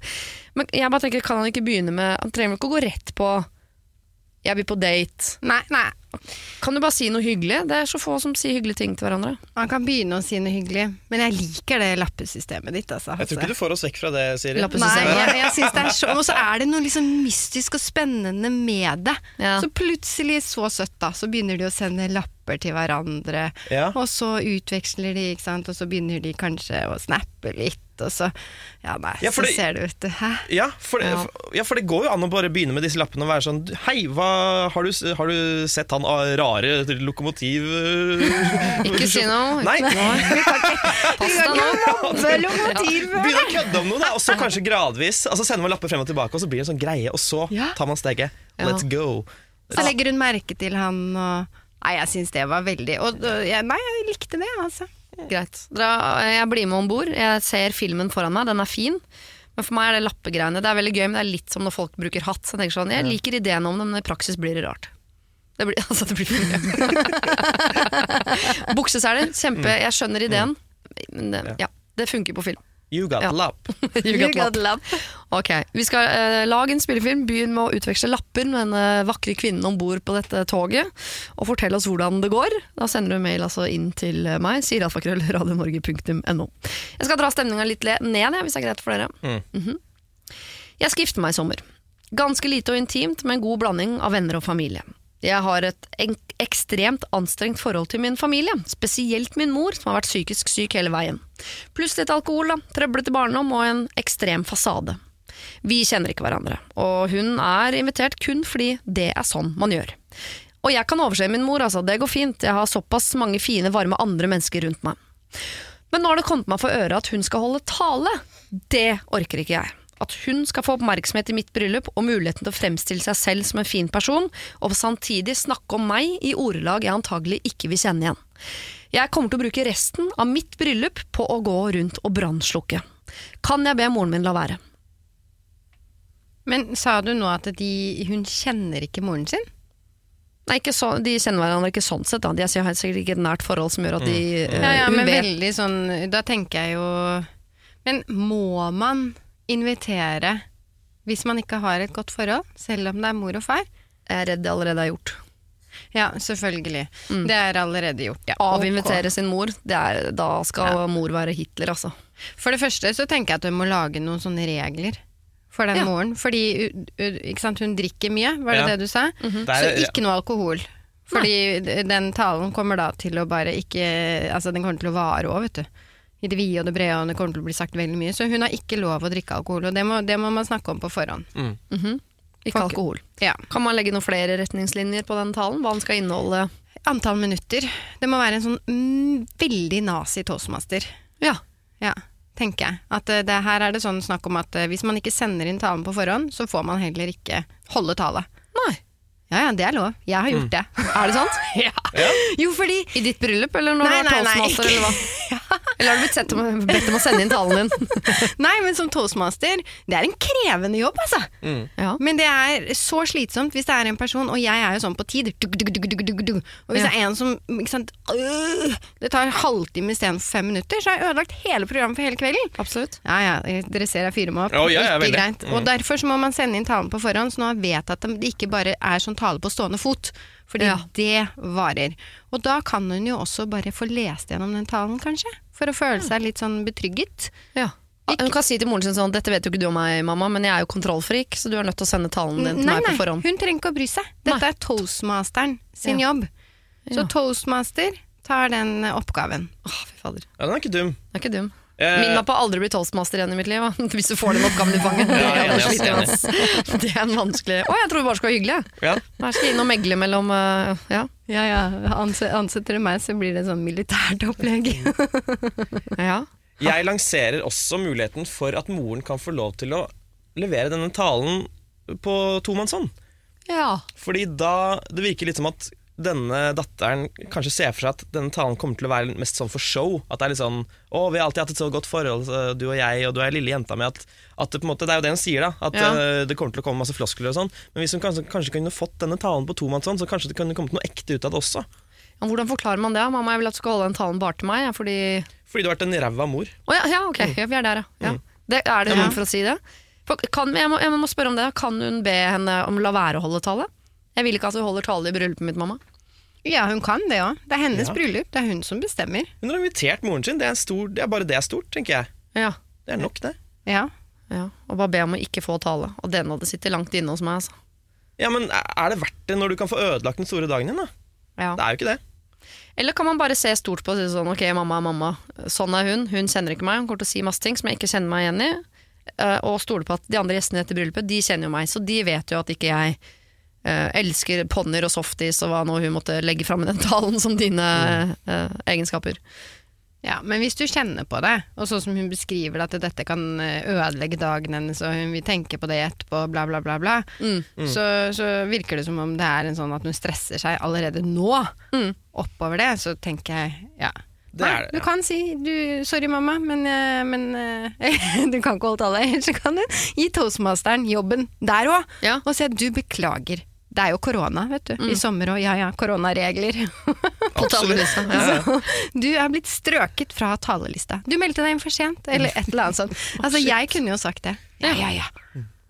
Men jeg bare tenker, kan han ikke begynne med Han trenger ikke å gå rett på Jeg blir på date. Nei, nei. Kan du bare si noe hyggelig? Det er så få som sier hyggelige ting til hverandre. Man kan begynne å si noe hyggelig, men jeg liker det lappesystemet ditt. Altså, Jeg tror ikke du får oss vekk fra det, Siri. Nei, jeg, jeg synes det er så, Og så er det noe liksom mystisk og spennende med det. Ja. Så plutselig, så søtt, da, så begynner de å sende lapper til hverandre. Ja. Og så utveksler de, ikke sant, og så begynner de kanskje å snappe litt, og så Ja, nei, Ja, så det- ser det ut til Hæ? Ja for, det, Ja. for- det går jo an å bare begynne med disse lappene og være sånn Hei, hva, har, du, har du sett han ah, rare lokomotiv... Ikke si noe. Nei, Pass deg nå. Begynne å kødde om noe, da, og så kanskje gradvis. Altså Sender man lapper frem og tilbake, og så blir det en sånn greie, og så tar man steget. Let's go. Så legger hun merke til han og Nei, jeg syns det var veldig og, jeg, Nei, jeg likte det, altså. Greit. Dra, jeg blir med om bord. Jeg ser filmen foran meg, den er fin. Men for meg er det lappegreiene. Det er veldig gøy, men det er litt som når folk bruker hatt. Så jeg, tenker sånn, jeg liker ideen om det, men i praksis blir det rart. Det blir, altså, det blir for mye. Bukseseler, kjempe. Jeg skjønner ideen. Men det, ja, det funker på film. You got Ja. lapp. You got lapp. Ok, Vi skal eh, lage en spillefilm. Begynn med å utveksle lapper med denne vakre kvinnen om bord på dette toget. Og fortell oss hvordan det går. Da sender du mail altså inn til meg. Sier alfakrøllradionorge.no. Jeg skal dra stemninga litt ned, hvis det er greit for dere. Mhm. Jeg skal gifte meg i sommer. Ganske lite og intimt, med en god blanding av venner og familie. Jeg har et ekstremt anstrengt forhold til min familie, spesielt min mor, som har vært psykisk syk hele veien. Pluss litt alkohol, da, trøblete barndom og en ekstrem fasade. Vi kjenner ikke hverandre, og hun er invitert kun fordi det er sånn man gjør. Og jeg kan overse min mor, altså, det går fint, jeg har såpass mange fine, varme andre mennesker rundt meg. Men nå har det kommet meg for øre at hun skal holde tale. Det orker ikke jeg. At hun skal få oppmerksomhet i mitt bryllup og muligheten til å fremstille seg selv som en fin person, og samtidig snakke om meg i ordelag jeg antagelig ikke vil kjenne igjen. Jeg kommer til å bruke resten av mitt bryllup på å gå rundt og brannslukke. Kan jeg be moren min la være? Men sa du nå at de, hun kjenner ikke moren sin? Nei, ikke så, De kjenner hverandre ikke sånn sett. Da. De har sikkert ikke et nært forhold som gjør at de eh, Ja, ja, men vet veldig sånn Da tenker jeg jo Men må man invitere hvis man ikke har et godt forhold, selv om det er mor og far? Jeg er redd det allerede er gjort. Ja, selvfølgelig. Det er allerede gjort, ja. Avinvitere sin mor, det er, da skal mor være Hitler, altså. For det første så tenker jeg at hun må lage noen sånne regler for den Ja. moren. Fordi sant, hun drikker mye, var det Ja. det du sa? Mhm. Det Så er- ikke noe alkohol. Fordi Nei. den talen kommer da til å bare ikke Altså den kommer til å vare òg, vet du. I det vide og det brede, og det kommer til å bli sagt veldig mye. Så hun har ikke lov å drikke alkohol, og det må, det må man snakke om på forhånd. Mm. Mhm. Ikke Folk- alkohol. Ja. Kan man legge noen flere retningslinjer på den talen? Hva den skal inneholde? Antall minutter. Det må være en sånn mm, veldig nazi toastmaster. Ja. Ja, tenker jeg. At eh, det, her er det sånn snakk om at eh, hvis man ikke sender inn talen på forhånd, så får man heller ikke holde tale. Nei. Ja ja, det er lov. Jeg har gjort det. Er det sant? ja. Jo, fordi I ditt bryllup, eller når Nei, du var nei, nei, toastmaster, ikke- eller hva? Eller har du blitt om, bedt om å sende inn talen din? Nei, men som toastmaster, det er en krevende jobb, altså. Ja. Men det er så slitsomt hvis det er en person, og jeg er jo sånn på tid. duk, duk, duk. Og hvis Ja. det er en som ikke sant, øh, Det tar halvtime istedenfor fem minutter, så har jeg ødelagt hele programmet for hele kvelden. Absolutt. Ja, ja, dere ser jeg fyrer meg opp. Oh, ja, ja, ikke veldig. Mm. Og Mm. derfor så må man sende inn talen på forhånd, så nå vet jeg at det ikke bare er sånn tale på stående fot. Fordi Ja. det varer. Og da kan hun jo også bare få lest gjennom den talen, kanskje. For å føle seg litt sånn betrygget. Ja. Hun kan si til moren sin sånn Dette vet jo ikke du om meg, mamma, men jeg er jo kontrollfrik, så du er nødt til å sende talen din til Nei, meg på forhånd'. nei, hun trenger ikke å bry seg. Dette Nei. er toastmasteren sin Ja. jobb. Så Ja. toastmaster tar den oppgaven. Åh, fy fader. Ja, den er ikke dum. Den er ikke dum. Eh, Minn meg på å aldri bli toastmaster igjen i mitt liv, hvis du får den oppgaven i fanget. Det Ja, er, enig, ass, slitsomt, det er en vanskelig Å, jeg trodde det bare skulle være hyggelig. ja. Jeg skal inn og megle mellom eh, Ja. Ja, ja. Ansetter du meg, så blir det sånn militært opplegg. ja. Jeg lanserer også muligheten for at moren kan få lov til å levere denne talen på tomannshånd. ja. Fordi da Det virker litt som at denne datteren kanskje ser for seg at denne talen kommer til å være mest sånn for show. At det er litt sånn 'Å, vi har alltid hatt et så godt forhold, du og jeg, og du er lille jenta mi'. At, at det, på en måte, det er jo det hun sier, da. At Ja. uh, det kommer til å komme masse floskler og sånn. Men hvis hun kanskje, kanskje kunne fått denne talen på tomannshånd, så kanskje det kunne kommet noe ekte ut av det også. Ja, Hvordan forklarer man det? Mamma, jeg vil at du skal holde den talen bare til meg, fordi Fordi du har vært en ræva mor. Å ja, ja, ok, ja, vi er der, ja. ja. Det, er det rom for å si det? For, kan, jeg, må, jeg må spørre om det. Kan hun be henne om å la være å holde tale? Jeg vil ikke at hun holder tale i bryllupet mitt, mamma. Ja, hun kan det òg. Det er hennes Ja. bryllup. Det er hun som bestemmer. Hun har invitert moren sin. Det er, en stor, det er bare det er stort, tenker jeg. Ja. Det er nok, det. Ja. ja. Og bare be om å ikke få tale. Og den hadde sittet langt inne hos meg, altså. Ja, men er det verdt det når du kan få ødelagt den store dagen din, da? Ja. Det er jo ikke det. Eller kan man bare se stort på og si sånn Ok, mamma er mamma. Sånn er hun. Hun kjenner ikke meg. Hun kommer til å si masse ting som jeg ikke kjenner meg igjen i. Eh, og stole på at de andre gjestene etter bryllupet, de kjenner jo meg. Så de vet jo at ikke jeg eh, elsker ponnier og softis og hva nå hun måtte legge fram i den talen som dine eh, egenskaper. Ja, men hvis du kjenner på det, og sånn som hun beskriver at dette kan eh, ødelegge dagen hennes, og hun vil tenke på det etterpå, bla, bla, bla, bla, Mm. Så, så virker det som om det er en sånn at hun stresser seg allerede nå Mm. oppover det. Så tenker jeg, ja. Det er det, Du kan si du, 'sorry, mamma', men, eh, men eh, du kan ikke holde tale. Ellers så kan du gi toastmasteren jobben der òg, Ja. og si at du beklager. Det er jo korona, vet du. Mm. I sommer og ja ja, koronaregler. På talerlista. Ja. ja. du er blitt strøket fra talerlista. Du meldte deg inn for sent, eller et eller annet sånt. Altså, jeg kunne jo sagt det. Ja, ja, ja.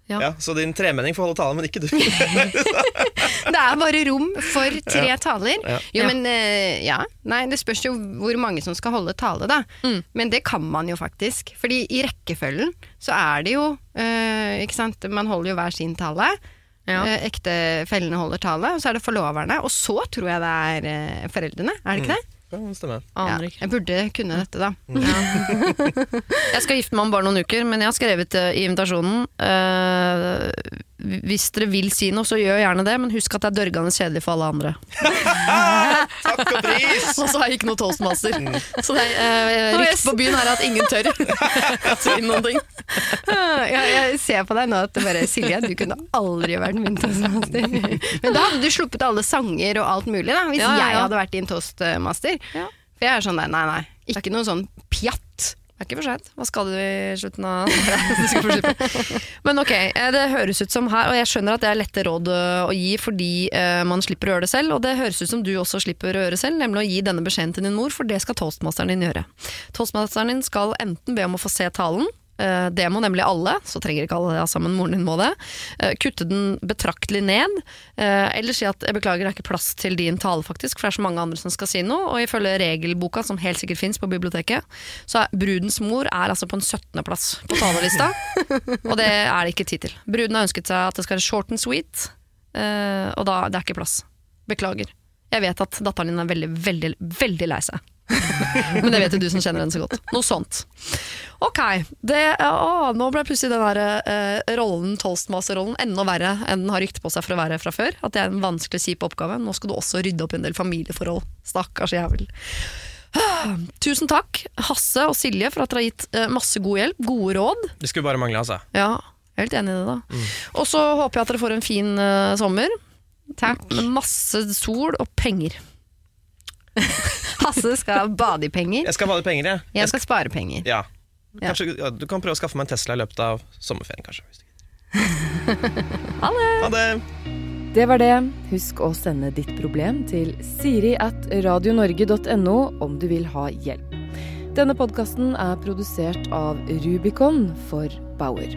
Ja. Ja, så din tremenning får holde talen, men ikke du. Det er bare rom for tre taler. Ja. Jo, Ja. men uh, ja. Nei, det spørs jo hvor mange som skal holde tale, da. Mm. Men det kan man jo faktisk. Fordi i rekkefølgen så er det jo uh, Ikke sant, man holder jo hver sin tale. Ja. Eh, Ektefellene holder tale, og så er det forloverne. Og så tror jeg det er eh, foreldrene. Er det ikke det? Ja, stemmer. Aner Ja, ikke. jeg burde kunne dette, da. Jeg skal gifte meg om bare noen uker, men jeg har skrevet eh, i invitasjonen eh, Hvis dere vil si noe, så gjør gjerne det, men husk at det er dørgende kjedelig for alle andre. Takk og pris! Og så har jeg ikke noe toastmaster. Så det er, uh, ryktet på byen er at ingen tør å si noen ting. Ah, Jeg, jeg ser på deg nå at det bare Silje, du kunne aldri vært min toastmaster. Men da hadde du sluppet alle sanger og alt mulig, da, hvis Ja, ja, ja. jeg hadde vært din toastmaster. Ja. For jeg er sånn nei, nei, nei. Ikke noe sånn pjatt. Det er ikke for seint. Hva skal du i slutten av. Men ok, eh, det høres ut som her, og jeg skjønner at det er lette råd eh, å gi fordi eh, man slipper å gjøre det selv, og det høres ut som du også slipper å gjøre selv, nemlig å gi denne beskjeden til din mor, for det skal toastmasteren din gjøre. Toastmasteren din skal enten be om å få se talen, det må nemlig alle, så trenger ikke alle det sammen, moren din må det. Eh, Kutte den betraktelig ned, eh, eller si at jeg beklager, det er ikke plass til din tale faktisk, for det er så mange andre som skal si noe, og ifølge regelboka, som helt sikkert finnes på biblioteket, så er brudens mor er altså på en 17. plass på talerlista, og det er det ikke tid til. Bruden har ønsket seg at det skal være short and sweet, eh, og da det er ikke plass. Beklager. Jeg vet at datteren din er veldig, veldig, veldig lei seg. Men det vet jo du som kjenner henne så godt. Noe sånt. Ok, det, å, nå ble plutselig den der, eh, rollen, toastmaster-rollen enda verre enn den har rykte på seg for å være fra før. At det er en vanskelig, kjip oppgave. Nå skal du også rydde opp en del familieforhold. Stakkars jævel. Tusen takk, Hasse og Silje, for at dere har gitt eh, masse god hjelp. Gode råd. Det skulle bare mangle, altså. Ja, jeg er helt enig i det, da. Og så håper jeg at dere får en fin eh, sommer. Takk. Med masse sol og penger. Hasse skal bade i penger. Jeg skal ha penger, jeg. Jeg skal spare penger. Ja. Kanskje, ja, du kan prøve å skaffe meg en Tesla i løpet av sommerferien, kanskje. hvis du. Ha det! Ha det! Det var det. Husk å sende ditt problem til siri at radionorge.no om du vil ha hjelp. Denne podkasten er produsert av Rubicon for Bauer.